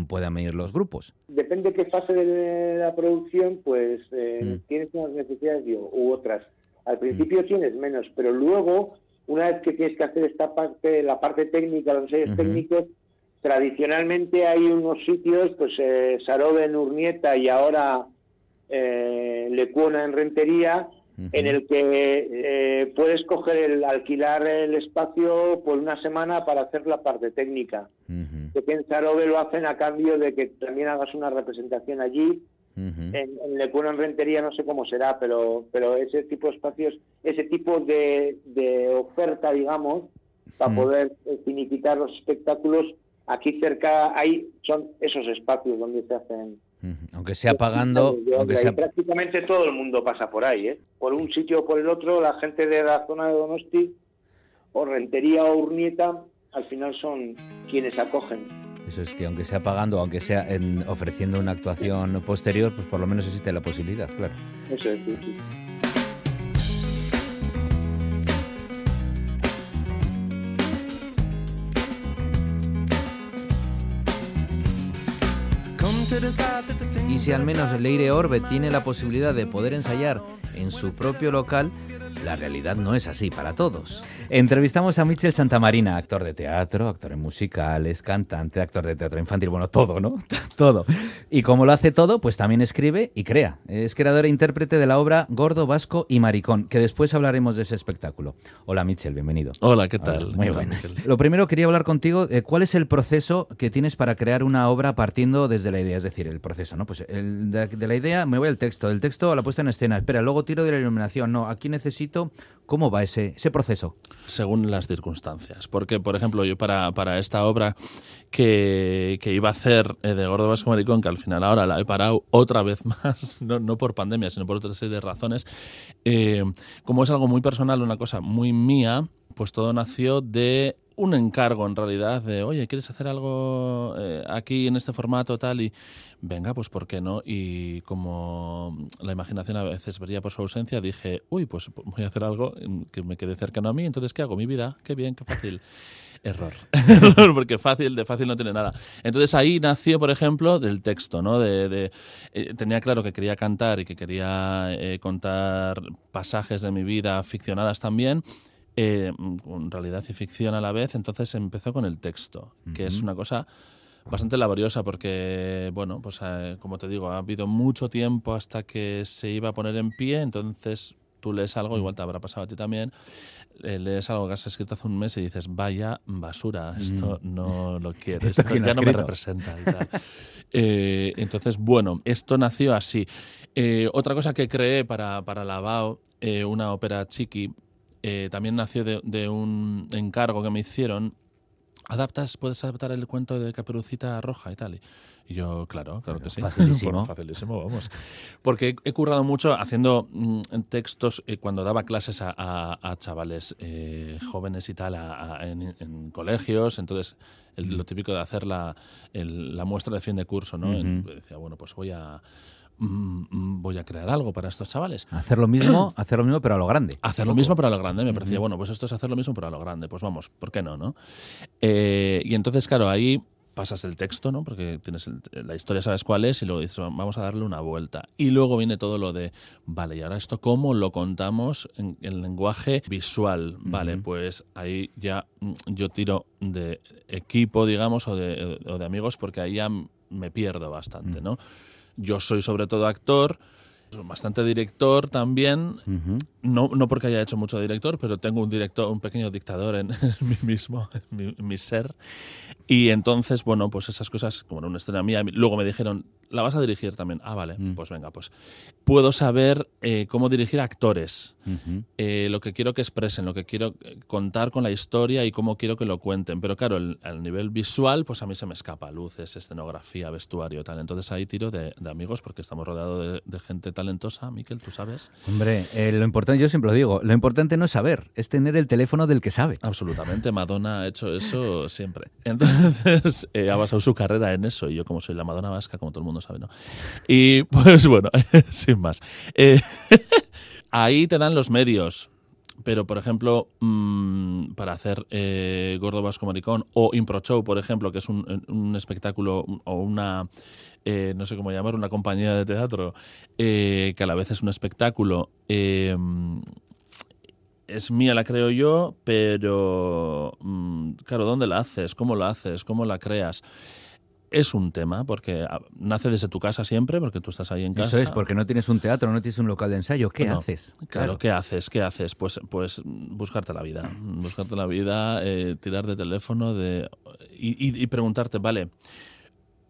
puedan venir los grupos. Depende de qué fase de la producción, pues eh, mm. tienes unas necesidades u otras. Al principio mm. tienes menos, pero luego, una vez que tienes que hacer esta parte, la parte técnica, los ensayos técnicos, tradicionalmente hay unos sitios, pues eh, en Urnieta y ahora eh, Lecuona en Rentería, en el que eh, puedes coger el alquilar el espacio por una semana para hacer la parte técnica. Que en Sarobe lo hacen a cambio de que también hagas una representación allí. En, en Lecuno en Rentería no sé cómo será, pero pero ese tipo de espacios, ese tipo de, de oferta, digamos, para poder significar los espectáculos, aquí cerca hay son esos espacios donde se hacen. Aunque sea pagando... Aunque sea... Prácticamente todo el mundo pasa por ahí, ¿eh? Por un sitio o por el otro, la gente de la zona de Donosti, o Rentería o Urnieta, al final son quienes acogen. Eso es que aunque sea pagando, aunque sea en, ofreciendo una actuación posterior, pues por lo menos existe la posibilidad, claro. Eso es, sí. Y si al menos Leire Orbe tiene la posibilidad de poder ensayar en su propio local, la realidad no es así para todos. Entrevistamos a Michel Santamarina, actor de teatro, actor en musicales, cantante, actor de teatro infantil, bueno, todo, ¿no? todo. Y como lo hace todo, pues también escribe y crea. Es creador e intérprete de la obra Gordo, Vasco y Maricón, que después hablaremos de ese espectáculo. Hola Michel, bienvenido. Hola, ¿qué tal? muy buenas. Lo primero quería hablar contigo, de ¿cuál es el proceso que tienes para crear una obra partiendo desde la idea? Es decir, el proceso, ¿no? Pues de, la idea me voy al texto, del texto a la puesta en escena, espera, luego tiro de la iluminación, no, aquí necesito ¿Cómo va ese, proceso? Según las circunstancias. Porque, por ejemplo, yo para, para esta obra que, que, iba a hacer eh, de Gordo Vasco Maricón, que al final ahora la he parado otra vez más, no, no por pandemia, sino por otra serie de razones, eh, como es algo muy personal, una cosa muy mía, pues todo nació de un encargo en realidad de, oye, ¿quieres hacer algo eh, aquí en este formato tal? Y venga, pues ¿por qué no? Y como la imaginación a veces vería por su ausencia, dije, uy, pues voy a hacer algo que me quede cercano a mí, entonces ¿qué hago? Mi vida, qué bien, qué fácil. Error. porque fácil, de fácil no tiene nada. Entonces ahí nació, por ejemplo, del texto, ¿no? De, eh, tenía claro que quería cantar y que quería eh, contar pasajes de mi vida ficcionadas también, eh, con realidad y ficción a la vez, entonces empezó con el texto, que es una cosa bastante laboriosa porque, bueno, pues eh, como te digo, ha habido mucho tiempo hasta que se iba a poner en pie, entonces tú lees algo, igual te habrá pasado a ti también, eh, lees algo que has escrito hace un mes y dices, vaya basura, esto no lo quiero, esto, ya no me representa. Eh, entonces, bueno, esto nació así. Eh, otra cosa que creé para, para Lavao, una ópera chiqui, también nació de, de un encargo que me hicieron adaptas, puedes adaptar el cuento de Caperucita Roja y tal. Y yo, claro, claro que sí. Facilísimo. facilísimo, vamos. Porque he currado mucho haciendo mm, textos eh, cuando daba clases a, chavales eh, jóvenes y tal en, colegios. Entonces, lo típico de hacer la, la, muestra de fin de curso, ¿no? decía, bueno, pues voy a mm, mm, voy a crear algo para estos chavales. Hacer lo mismo, hacer lo mismo pero a lo grande. Hacer lo mismo pero a lo grande. Me parecía, bueno, pues esto es hacer lo mismo pero a lo grande. Pues vamos, ¿por qué no? no? Eh, y entonces, claro, ahí pasas el texto, ¿no? Porque tienes la historia, sabes cuál es, y luego dices, vamos a darle una vuelta. Y luego viene todo lo de, vale, y ahora esto, ¿cómo lo contamos en, el lenguaje visual? Vale, pues ahí ya mm, yo tiro de equipo, digamos, o de, o de amigos, porque ahí ya me pierdo bastante, ¿no? Yo soy sobre todo actor, bastante director también, no, no porque haya hecho mucho director, pero tengo un director, un pequeño dictador en, mí mismo, en mi, ser. Y entonces, bueno, pues esas cosas, como en una historia mía, luego me dijeron, ¿la vas a dirigir también? Ah, vale, mm. pues venga, pues puedo saber eh, cómo dirigir actores, eh, lo que quiero que expresen, lo que quiero eh, contar con la historia y cómo quiero que lo cuenten. Pero claro, al nivel visual, pues a mí se me escapa luces, escenografía, vestuario, tal. Entonces ahí tiro de, amigos porque estamos rodeados de, gente talentosa. Miquel, ¿tú sabes? Hombre, lo importante, yo siempre lo digo, lo importante no es saber, es tener el teléfono del que sabe. Absolutamente, Madonna ha hecho eso siempre. Entonces ha basado su carrera en eso y yo como soy la Madonna vasca, como todo el mundo sabe, ¿no? Y pues bueno, sin más. Eh, ahí te dan los medios. Pero, por ejemplo, mm, para hacer eh, Gordo Vasco Maricón o Impro Show, por ejemplo, que es un, espectáculo o una, eh, no sé cómo llamar, una compañía de teatro, que a la vez es un espectáculo, es mía, la creo yo, pero, mm, claro, ¿dónde la haces? ¿Cómo la haces? ¿Cómo la creas? Es un tema, porque ah, nace desde tu casa siempre, porque tú estás ahí en casa. Eso es, porque no tienes un teatro, no tienes un local de ensayo. ¿Qué haces? Claro, ¿qué haces? ¿Qué haces? Pues, pues buscarte la vida. Buscarte la vida, eh, tirar de teléfono de, y, preguntarte, vale,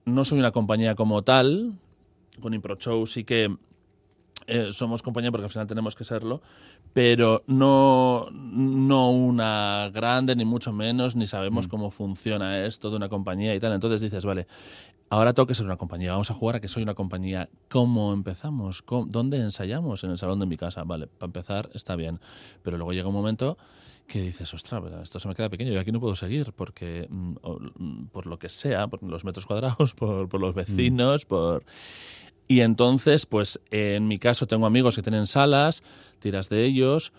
no soy una compañía como tal, con ImproShow sí que eh, somos compañía porque al final tenemos que serlo, pero no, no una grande, ni mucho menos, ni sabemos mm. cómo funciona esto de una compañía y tal. Entonces dices, vale, ahora tengo que ser una compañía, vamos a jugar a que soy una compañía. ¿Cómo empezamos? ¿Dónde ensayamos? En el salón de mi casa. Vale, para empezar está bien, pero luego llega un momento que dices, ostras, esto se me queda pequeño, yo aquí no puedo seguir porque mm, mm, por lo que sea, por los metros cuadrados, por, por los vecinos, por... Y entonces, pues en mi caso tengo amigos que tienen salas, tiras de ellos.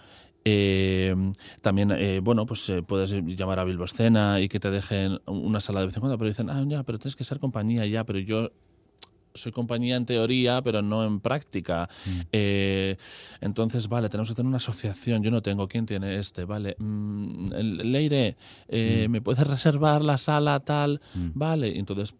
Eh, también, eh, bueno, pues eh, puedes llamar a Bilbo Escena y que te dejen una sala de vez en cuando, pero dicen, ah, ya, pero tienes que ser compañía ya, pero yo soy compañía en teoría, pero no en práctica. Mm. entonces, vale, tenemos que tener una asociación. Yo no tengo. ¿Quién tiene este? Vale, mm, Leire, mm. ¿me puedes reservar la sala tal? Vale, entonces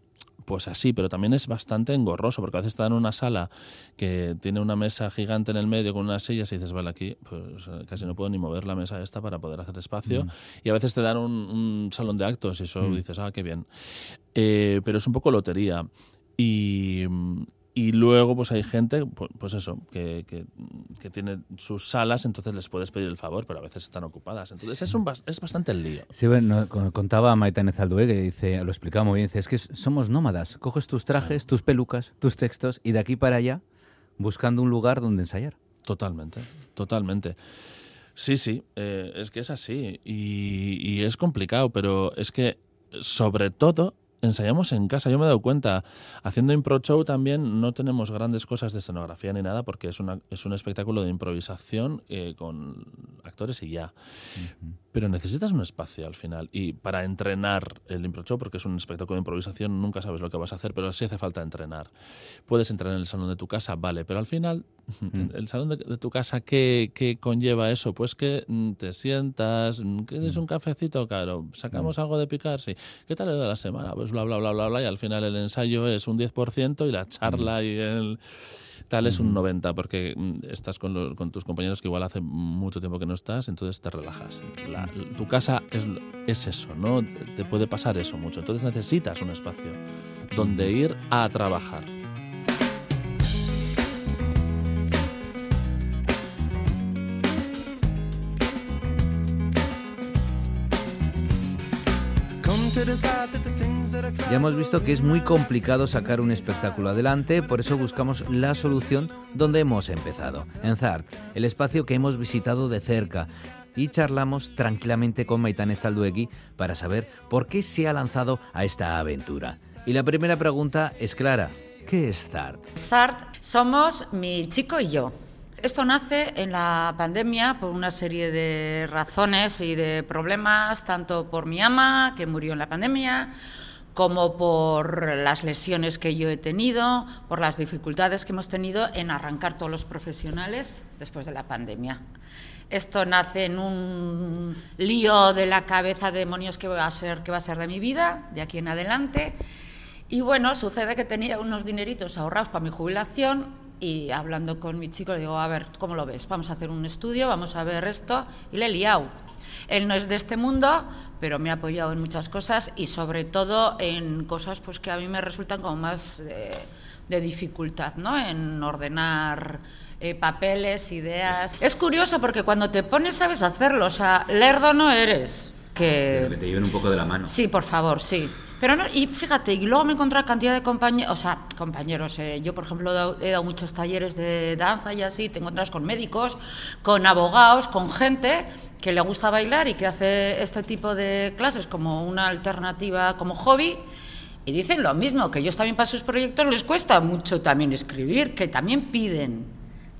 pues así, pero también es bastante engorroso, porque a veces te dan una sala que tiene una mesa gigante en el medio con unas sillas y dices, vale, aquí pues eh, casi no puedo ni mover la mesa esta para poder hacer espacio. Mm. Y a veces te dan un, salón de actos y eso mm. dices, ah, qué bien. Eh, pero es un poco lotería. Y, y luego, pues hay gente, pues, eso, que, que, tiene sus salas, entonces les puedes pedir el favor, pero a veces están ocupadas. Entonces es, un, es bastante el lío. Sí, bueno, contaba Maitane Zaldue, que dice, lo explicaba muy bien, dice, es que somos nómadas. Coges tus trajes, tus pelucas, tus textos y de aquí para allá buscando un lugar donde ensayar. Totalmente, totalmente. Sí, sí, eh, es que es así y, y es complicado, pero es que sobre todo ensayamos en casa. Yo me he dado cuenta, haciendo impro show también no tenemos grandes cosas de escenografía ni nada porque es, una, es un espectáculo de improvisación eh, con actores y ya. Pero necesitas un espacio al final. Y para entrenar el impro show, porque es un espectáculo de improvisación, nunca sabes lo que vas a hacer, pero sí hace falta entrenar. Puedes entrar en el salón de tu casa, vale, pero al final, mm. el salón de, tu casa, ¿qué, ¿qué, conlleva eso? Pues que mm, te sientas, mm, que es un cafecito caro, sacamos algo de picar, sí. ¿Qué tal el de la semana? Pues bla, bla, bla, bla, bla, y al final el ensayo es un 10% y la charla y el tal es un 90, porque mm, estás con, con, tus compañeros que igual hace mucho tiempo que no estás, entonces te relajas. tu casa es, es eso, ¿no? Te puede pasar eso mucho. Entonces necesitas un espacio donde ir a trabajar. Ya hemos visto que es muy complicado sacar un espectáculo adelante, por eso buscamos la solución donde hemos empezado, en Zart, el espacio que hemos visitado de cerca. Y charlamos tranquilamente con Maitane Zalduegui para saber por qué se ha lanzado a esta aventura. Y la primera pregunta es clara. ¿Qué es Zart? Zart somos mi chico y yo. Esto nace en la pandemia por una serie de razones y de problemas, tanto por mi ama, que murió en la pandemia, como por las lesiones que yo he tenido, por las dificultades que hemos tenido en arrancar todos los profesionales después de la pandemia. Esto nace en un lío de la cabeza de demonios que va a ser, que va a ser de mi vida, de aquí en adelante. Y bueno, sucede que tenía unos dineritos ahorrados para mi jubilación y hablando con mi chico le digo, a ver, ¿cómo lo ves? Vamos a hacer un estudio, vamos a ver esto. Y le he liado. Él no es de este mundo, pero me ha apoyado en muchas cosas y sobre todo en cosas pues que a mí me resultan como más de dificultad, ¿no? En ordenar eh, papeles, ideas. Es curioso porque cuando te pones sabes hacerlo, o sea, lerdo no eres. Que... que te lleven un poco de la mano. Sí, por favor, sí. Pero no, y fíjate, y luego me encontré cantidad de compañeros, o sea, compañeros, eh, yo por ejemplo he dado muchos talleres de danza y así, te encuentras con médicos, con abogados, con gente que le gusta bailar y que hace este tipo de clases como una alternativa, como hobby. Y dicen lo mismo, que ellos también para sus proyectos les cuesta mucho también escribir, que también piden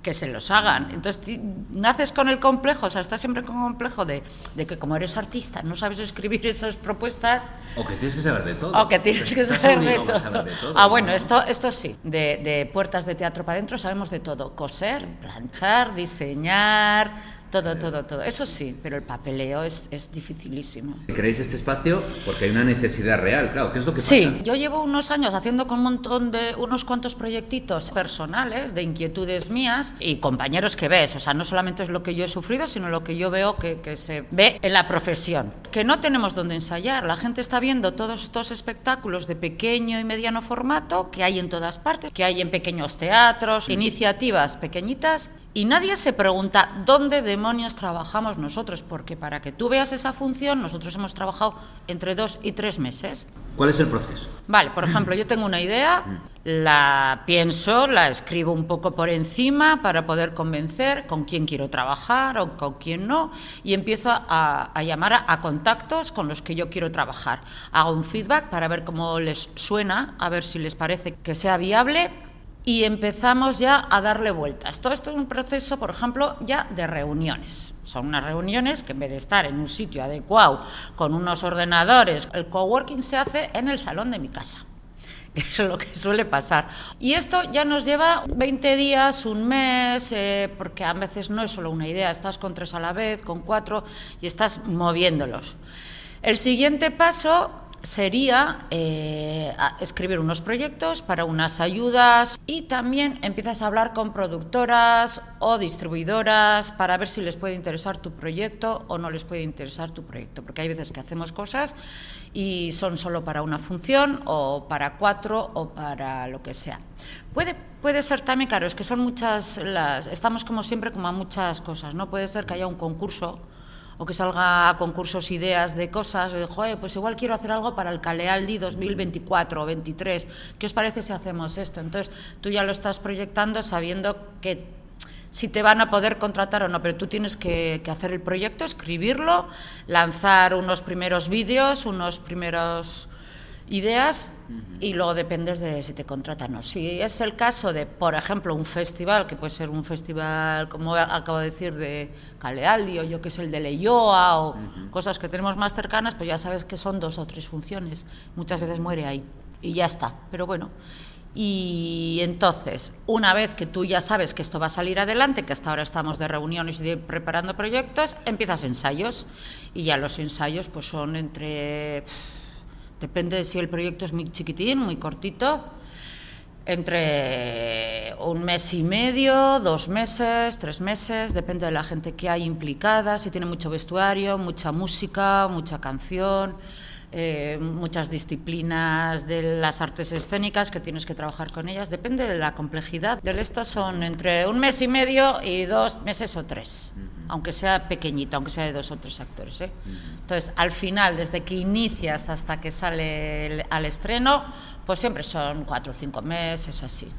que se los hagan. Entonces naces con el complejo, o sea, estás siempre con el complejo de, de, que como eres artista no sabes escribir esas propuestas. O que tienes que saber de todo. O que tienes que saber de todo. Ah, bueno, esto, esto sí, de, de puertas de teatro para adentro sabemos de todo. Coser, planchar, diseñar, todo, todo, todo. Eso sí, pero el papeleo es, es dificilísimo. ¿Queréis este espacio? Porque hay una necesidad real, claro. ¿Qué es lo que pasa? Sí, yo llevo unos años haciendo con un montón de, unos cuantos proyectitos personales, de inquietudes mías y compañeros que ves. O sea, no solamente es lo que yo he sufrido, sino lo que yo veo que, que se ve en la profesión. Que no tenemos donde ensayar. La gente está viendo todos estos espectáculos de pequeño y mediano formato que hay en todas partes, que hay en pequeños teatros, iniciativas pequeñitas y nadie se pregunta dónde demonios trabajamos nosotros, porque para que tú veas esa función, nosotros hemos trabajado entre dos y tres meses. ¿Cuál es el proceso? Vale, por ejemplo, yo tengo una idea, la pienso, la escribo un poco por encima para poder convencer con quién quiero trabajar o con quién no, y empiezo a, llamar a, a, contactos con los que yo quiero trabajar. Hago un feedback para ver cómo les suena, a ver si les parece que sea viable y empezamos ya a darle vueltas. Todo esto es un proceso, por ejemplo, ya de reuniones. Son unas reuniones que en vez de estar en un sitio adecuado con unos ordenadores, el coworking se hace en el salón de mi casa es lo que suele pasar. Y esto ya nos lleva 20 días, un mes, eh, porque a veces no es solo una idea, estás con tres a la vez, con cuatro, y estás moviéndolos. El siguiente paso sería eh, escribir unos proyectos para unas ayudas y también empiezas a hablar con productoras o distribuidoras para ver si les puede interesar tu proyecto o no les puede interesar tu proyecto, porque hay veces que hacemos cosas y son solo para una función o para cuatro o para lo que sea. Puede, puede ser también, claro, es que son muchas, las, estamos como siempre como a muchas cosas, ¿no? Puede ser que haya un concurso o que salga a concursos ideas de cosas, o de, pues igual quiero hacer algo para el Calealdi 2024 o 23, ¿qué os parece si hacemos esto? Entonces tú ya lo estás proyectando sabiendo que si te van a poder contratar o no, pero tú tienes que, que hacer el proyecto, escribirlo, lanzar unos primeros vídeos, unos primeros ideas y luego dependes de si te contratan o no. Si es el caso de, por ejemplo, un festival, que puede ser un festival, como acabo de decir, de Calealdi o yo que es el de Leyoa o cosas que tenemos más cercanas, pues ya sabes que son dos o tres funciones. Muchas veces muere ahí y ya está. Pero bueno, y entonces, una vez que tú ya sabes que esto va a salir adelante, que hasta ahora estamos de reuniones y de preparando proyectos, empiezas ensayos. Y ya los ensayos pues son entre... Depende de si el proyecto es muy chiquitín, muy cortito. entre un mes y medio, dos meses, tres meses, depende de la gente que hay implicada, si tiene mucho vestuario, mucha música, mucha canción. Eh, muchas disciplinas de las artes escénicas que tienes que trabajar con ellas. Depende de la complejidad. De esto son entre un mes y medio y dos meses o tres, aunque sea pequeñito, aunque sea de dos o tres actores. ¿eh? Entonces, al final, desde que inicias hasta que sale al estreno, pues siempre son cuatro o cinco meses o así.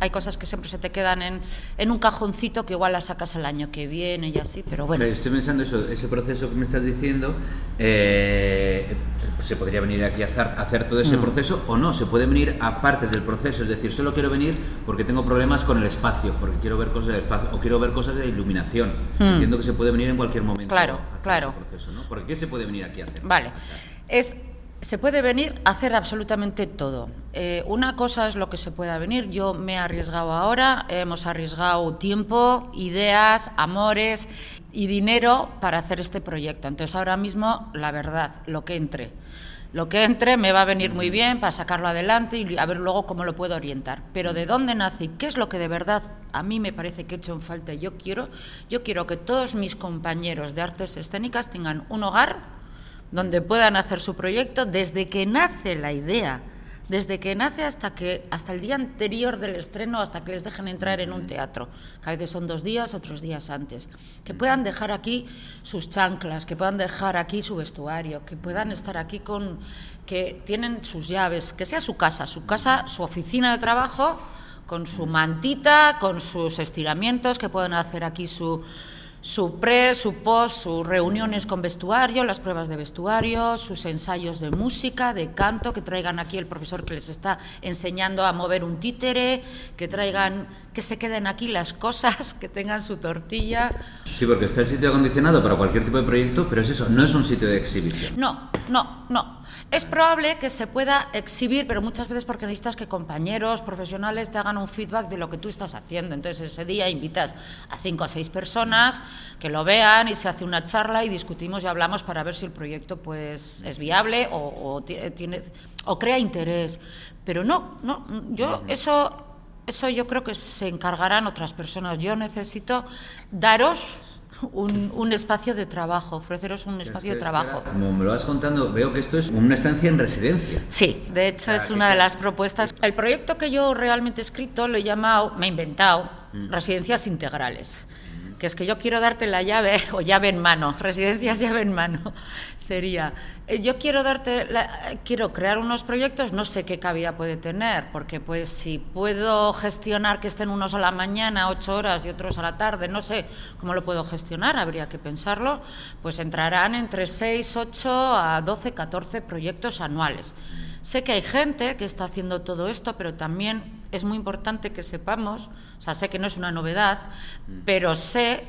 Hay cosas que siempre se te quedan en, en, un cajoncito que igual las sacas el año que viene y así, pero bueno. estoy pensando eso, ese proceso que me estás diciendo, eh, se podría venir aquí a hacer, hacer todo ese mm. proceso o no, se puede venir a partes del proceso, es decir, solo quiero venir porque tengo problemas con el espacio, porque quiero ver cosas del espacio o quiero ver cosas de iluminación. Mm. Entiendo que se puede venir en cualquier momento. Claro, claro. Proceso, ¿no? ¿Por qué se puede venir aquí a hacer? Vale. Es se puede venir a hacer absolutamente todo. Eh, una cosa es lo que se pueda venir. Yo me he arriesgado ahora, hemos arriesgado tiempo, ideas, amores y dinero para hacer este proyecto. Entonces ahora mismo, la verdad, lo que entre. Lo que entre me va a venir muy bien para sacarlo adelante y a ver luego cómo lo puedo orientar. Pero de dónde nace y qué es lo que de verdad a mí me parece que he hecho en falta y yo quiero, yo quiero que todos mis compañeros de artes escénicas tengan un hogar donde puedan hacer su proyecto desde que nace la idea, desde que nace hasta que hasta el día anterior del estreno, hasta que les dejen entrar en un teatro, que a veces son dos días, otros días antes, que puedan dejar aquí sus chanclas, que puedan dejar aquí su vestuario, que puedan estar aquí con que tienen sus llaves, que sea su casa, su casa, su oficina de trabajo, con su mantita, con sus estiramientos, que puedan hacer aquí su su pre, su post, sus reuniones con vestuario, las pruebas de vestuario, sus ensayos de música, de canto, que traigan aquí el profesor que les está enseñando a mover un títere, que traigan, que se queden aquí las cosas, que tengan su tortilla. Sí, porque está el sitio acondicionado para cualquier tipo de proyecto, pero es eso, no es un sitio de exhibición. No, no, no. Es probable que se pueda exhibir, pero muchas veces porque necesitas que compañeros profesionales te hagan un feedback de lo que tú estás haciendo. Entonces ese día invitas a cinco o seis personas que lo vean y se hace una charla y discutimos y hablamos para ver si el proyecto pues es viable o, tiene o crea interés. Pero no, no, yo eso eso yo creo que se encargarán otras personas. Yo necesito daros un, espacio de trabajo, ofreceros un espacio de trabajo. Como me lo vas contando, veo que esto es una estancia en residencia. Sí, de hecho es una de las propuestas. El proyecto que yo realmente he escrito lo he llamado, me he inventado, mm. residencias integrales que es que yo quiero darte la llave o llave en mano, residencias llave en mano, sería, eh, yo quiero darte, quiero crear unos proyectos, no sé qué cabida puede tener, porque pues si puedo gestionar que estén unos a la mañana, ocho horas y otros a la tarde, no sé cómo lo puedo gestionar, habría que pensarlo, pues entrarán entre seis, ocho a doce, catorce proyectos anuales. Sé que hay gente que está haciendo todo esto, pero también es muy importante que sepamos, o sea, sé que no es una novedad, pero sé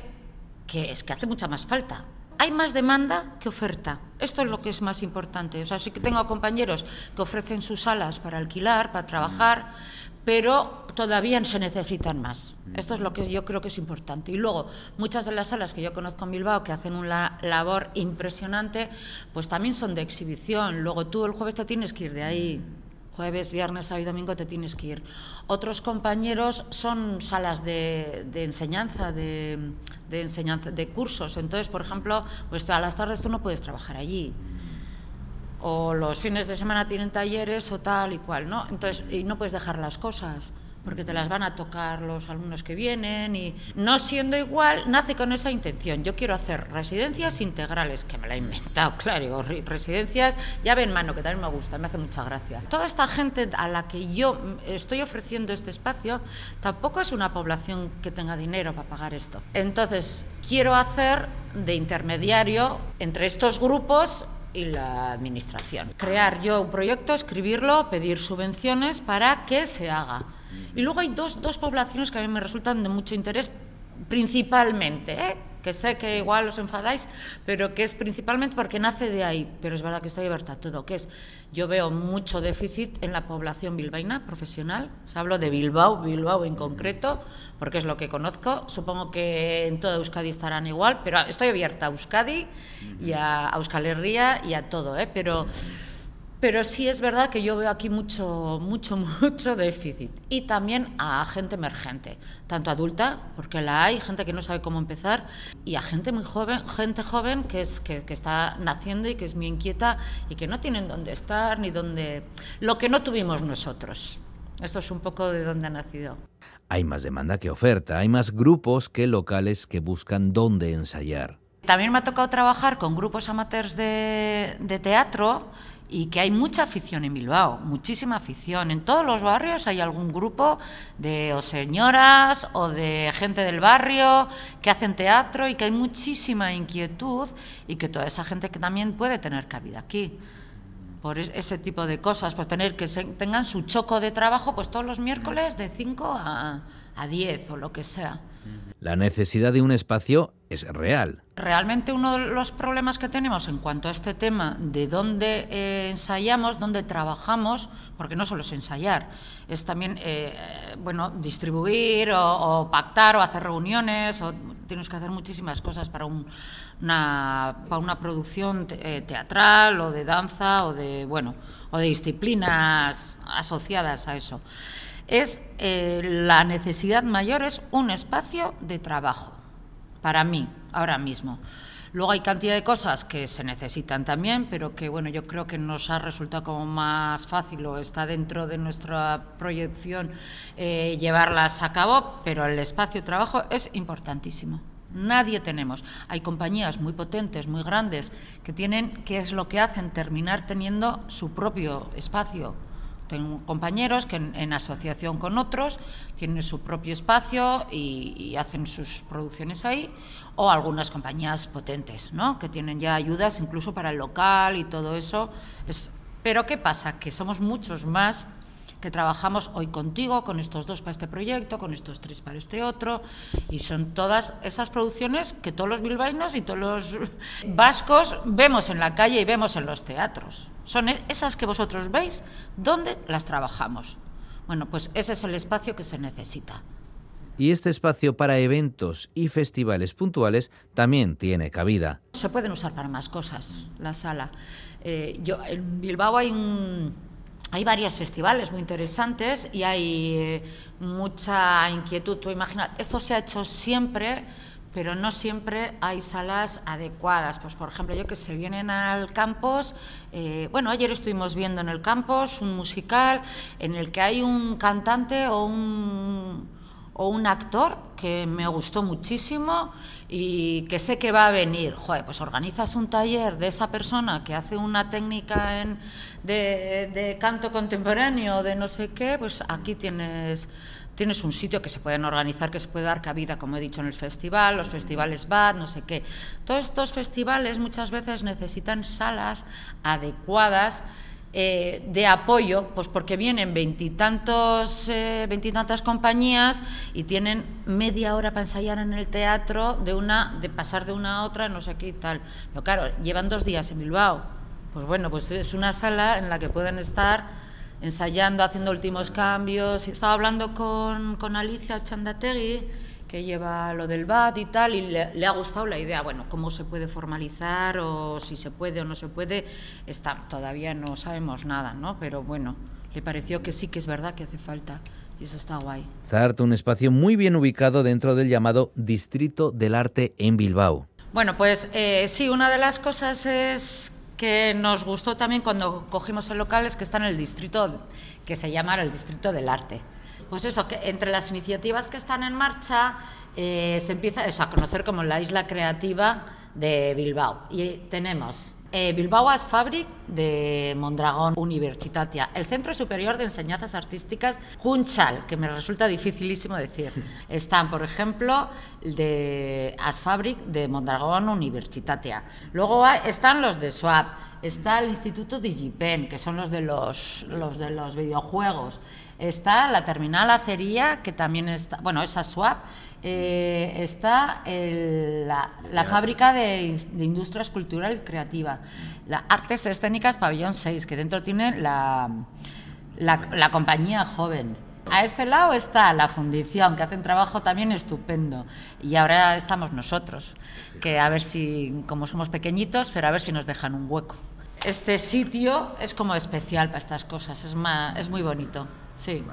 que es que hace mucha más falta. Hay más demanda que oferta. Esto es lo que es más importante. O sea, sí que tengo compañeros que ofrecen sus salas para alquilar, para trabajar, pero todavía se necesitan más. Esto es lo que yo creo que es importante. Y luego, muchas de las salas que yo conozco en Bilbao, que hacen una labor impresionante, pues también son de exhibición. Luego tú el jueves te tienes que ir de ahí. Jueves, viernes, sábado y domingo te tienes que ir. Otros compañeros son salas de, enseñanza, de, de, enseñanza, de cursos. Entonces, por ejemplo, pues a las tardes tú no puedes trabajar allí o los fines de semana tienen talleres o tal y cual, ¿no? Entonces, y no puedes dejar las cosas porque te las van a tocar los alumnos que vienen y no siendo igual, nace con esa intención. Yo quiero hacer residencias integrales, que me la he inventado, claro, residencias llave en mano, que también me gusta, me hace mucha gracia. Toda esta gente a la que yo estoy ofreciendo este espacio tampoco es una población que tenga dinero para pagar esto. Entonces, quiero hacer de intermediario entre estos grupos y la administración. Crear yo un proyecto, escribirlo, pedir subvenciones para que se haga. Y luego hay dos, dos poblaciones que a mí me resultan de mucho interés, principalmente, ¿eh? que sé que igual os enfadáis, pero que es principalmente porque nace de ahí, pero es verdad que estoy abierta a todo, que es, yo veo mucho déficit en la población bilbaína profesional, os hablo de Bilbao, Bilbao en concreto, porque es lo que conozco, supongo que en toda Euskadi estarán igual, pero estoy abierta a Euskadi y a, Euskal Herria y a todo, ¿eh? pero Pero sí es verdad que yo veo aquí mucho, mucho, mucho déficit. Y también a gente emergente, tanto adulta, porque la hay, gente que no sabe cómo empezar, y a gente muy joven, gente joven que, es, que, que está naciendo y que es muy inquieta y que no tienen dónde estar ni dónde... Lo que no tuvimos nosotros. Esto es un poco de dónde ha nacido. Hay más demanda que oferta, hay más grupos que locales que buscan dónde ensayar. También me ha tocado trabajar con grupos amateurs de, de teatro y que hay mucha afición en Bilbao, muchísima afición. En todos los barrios hay algún grupo de o señoras o de gente del barrio que hacen teatro y que hay muchísima inquietud y que toda esa gente que también puede tener cabida aquí. Por ese tipo de cosas, pues tener que tengan su choco de trabajo pues todos los miércoles de 5 a, a 10 o lo que sea. La necesidad de un espacio es real. Realmente uno de los problemas que tenemos en cuanto a este tema de dónde eh, ensayamos, dónde trabajamos, porque no solo es ensayar, es también eh, bueno distribuir o, pactar o hacer reuniones, o tienes que hacer muchísimas cosas para, una, producción eh, teatral o de danza o de bueno o de disciplinas asociadas a eso. Es la necesidad mayor es un espacio de trabajo para mí, ahora mismo. Luego hay cantidad de cosas que se necesitan también, pero que bueno, yo creo que nos ha resultado como más fácil o está dentro de nuestra proyección eh, llevarlas a cabo, pero el espacio de trabajo es importantísimo. Nadie tenemos. Hay compañías muy potentes, muy grandes, que tienen, ¿qué es lo que hacen? Terminar teniendo su propio espacio tengo compañeros que en, asociación con otros tienen su propio espacio y, hacen sus producciones ahí, o algunas compañías potentes, ¿no? que tienen ya ayudas incluso para el local y todo eso. Es, pero ¿qué pasa? Que somos muchos más que trabajamos hoy contigo, con estos dos para este proyecto, con estos tres para este otro, y son todas esas producciones que todos los bilbaínos y todos los vascos vemos en la calle y vemos en los teatros. Son e-, esas que vosotros veis, ¿dónde las trabajamos? Bueno, pues ese es el espacio que se necesita. Y este espacio para eventos y festivales puntuales también tiene cabida. Se pueden usar para más cosas, la sala. Eh, yo, en Bilbao hay un, hay varios festivales muy interesantes y hay eh, mucha inquietud. Tú imaginas, esto se ha hecho siempre, pero no siempre hay salas adecuadas. Pues, por ejemplo, yo que se vienen al campus, eh, bueno, ayer estuvimos viendo en el campus un musical en el que hay un cantante o un o un actor que me gustó muchísimo y que sé que va a venir. Joder, pues organizas un taller de esa persona que hace una técnica en, de, de, canto contemporáneo, de no sé qué, pues aquí tienes, tienes un sitio que se pueden organizar, que se puede dar cabida, como he dicho, en el festival, los festivales BAD, no sé qué. Todos estos festivales muchas veces necesitan salas adecuadas eh, de apoyo, pues porque vienen veintitantos, eh, veintitantas compañías y tienen media hora para ensayar en el teatro de una, de pasar de una a otra, no sé qué y tal. Pero claro, llevan dos días en Bilbao. Pues bueno, pues es una sala en la que pueden estar ensayando, haciendo últimos cambios. Estaba hablando con, con Alicia Chandategui que lleva lo del BAT y tal, y le, ha gustado la idea. Bueno, cómo se puede formalizar o si se puede o no se puede, está, todavía no sabemos nada, ¿no? Pero bueno, le pareció que sí que es verdad que hace falta. Y eso está guay. Zart, un espacio muy bien ubicado dentro del llamado Distrito del Arte en Bilbao. Bueno, pues eh, sí, una de las cosas es que nos gustó también cuando cogimos el local es que está en el distrito que se llama el Distrito del Arte pues eso, que entre las iniciativas que están en marcha eh, se empieza a conocer como la isla creativa de Bilbao. Y tenemos eh, Bilbao As Fabric de Mondragón Universitatia, el Centro Superior de Enseñanzas Artísticas Junchal, que me resulta dificilísimo decir. Están, por ejemplo, de As Fabric de Mondragón Universitatia. Luego están los de SWAP, está el Instituto Digipen, que son los de los, los de los videojuegos. Está la terminal acería, que también está, bueno, esa swap, eh, está la, fábrica de, industria escultural y creativa, la Artes Escénicas Pabellón 6, que dentro tiene la, la, compañía joven. A este lado está la fundición, que hace un trabajo también estupendo. Y ahora estamos nosotros, que a ver si, como somos pequeñitos, pero a ver si nos dejan un hueco. este sitio es como especial para estas cosas, es, es muy bonito. Sí.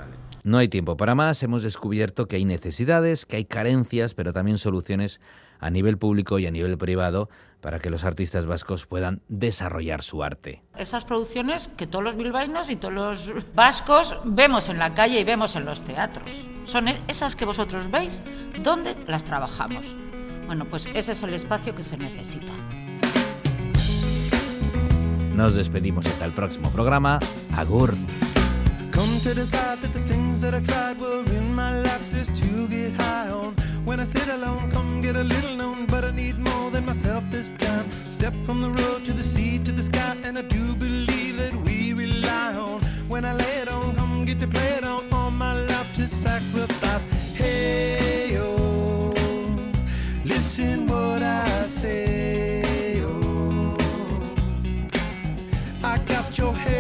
No hay tiempo para más, hemos descubierto que hay necesidades, que hay carencias, pero también soluciones a nivel público y a nivel privado para que los artistas vascos puedan desarrollar su arte. Esas producciones que todos los bilbaínos y todos los vascos vemos en la calle y vemos en los teatros. Son e-, esas que vosotros veis donde las trabajamos. Bueno, pues ese es el espacio que se necesita. Nos despedimos hasta el próximo programa. Agur. Come to decide that the things that I tried were in my life just to get high on. When I sit alone, come get a little known, but I need more than myself this time. Step from the road to the sea to the sky, and I do believe that we rely on. When I lay it on, come get to play it on, all my life to sacrifice. Hey, oh, listen what I say. Oh, I got your hey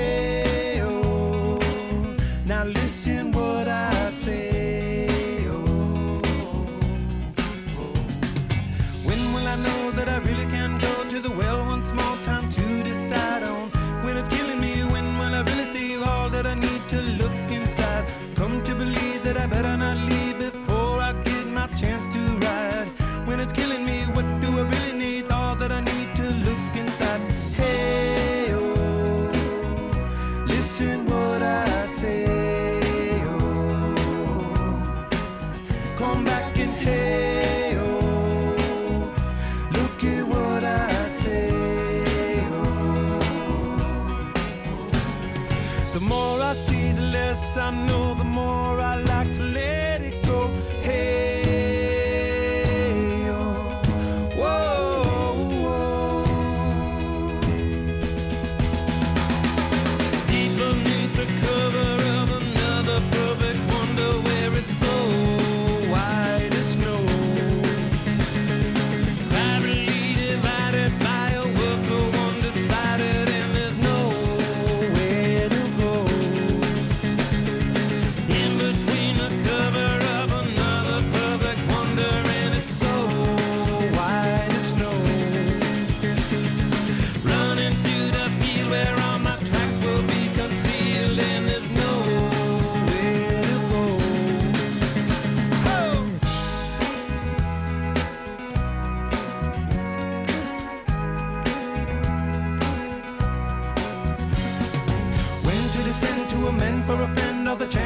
the chance.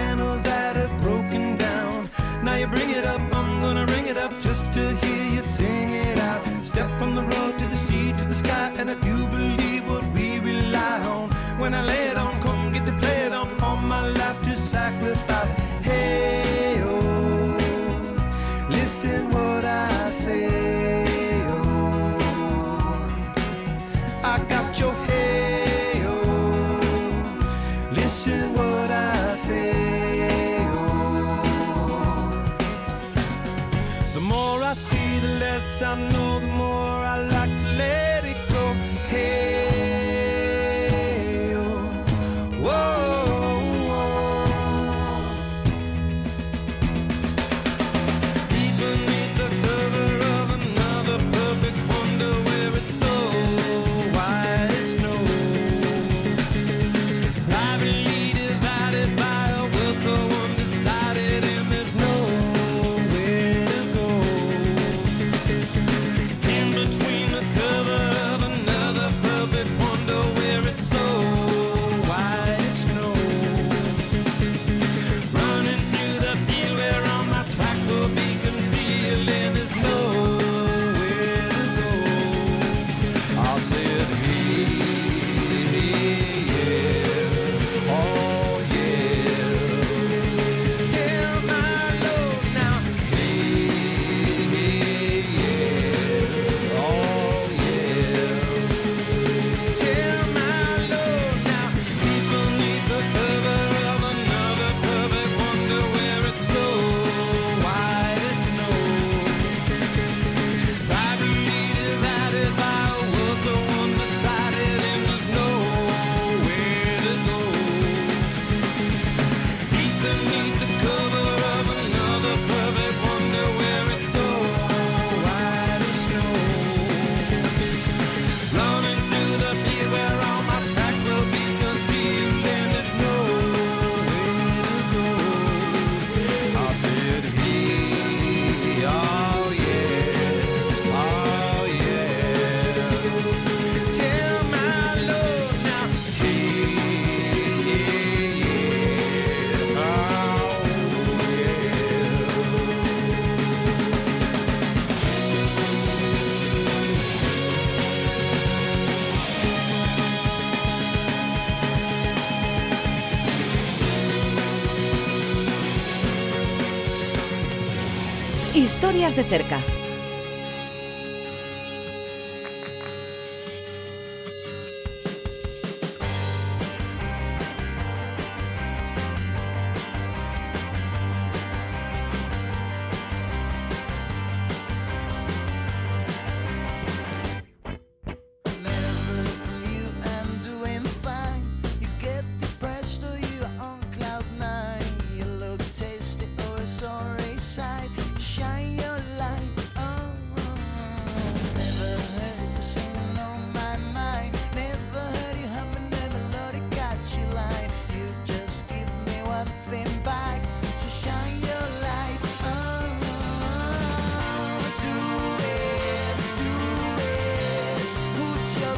Historias de cerca.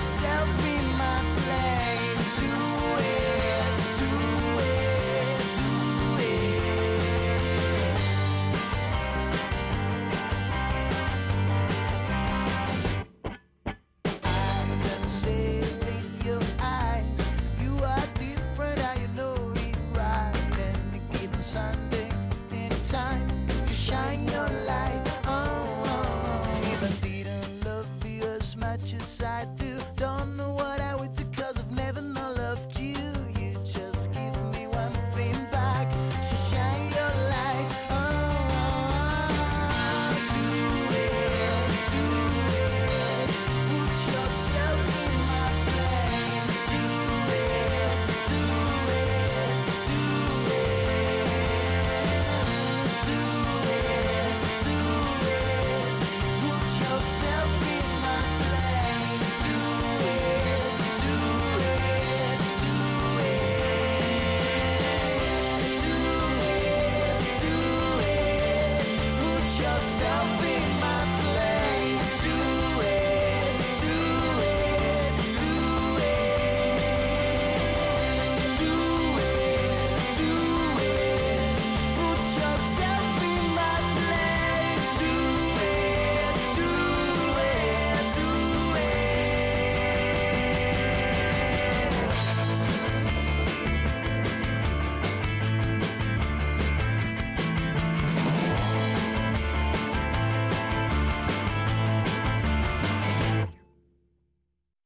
yourself in my plan.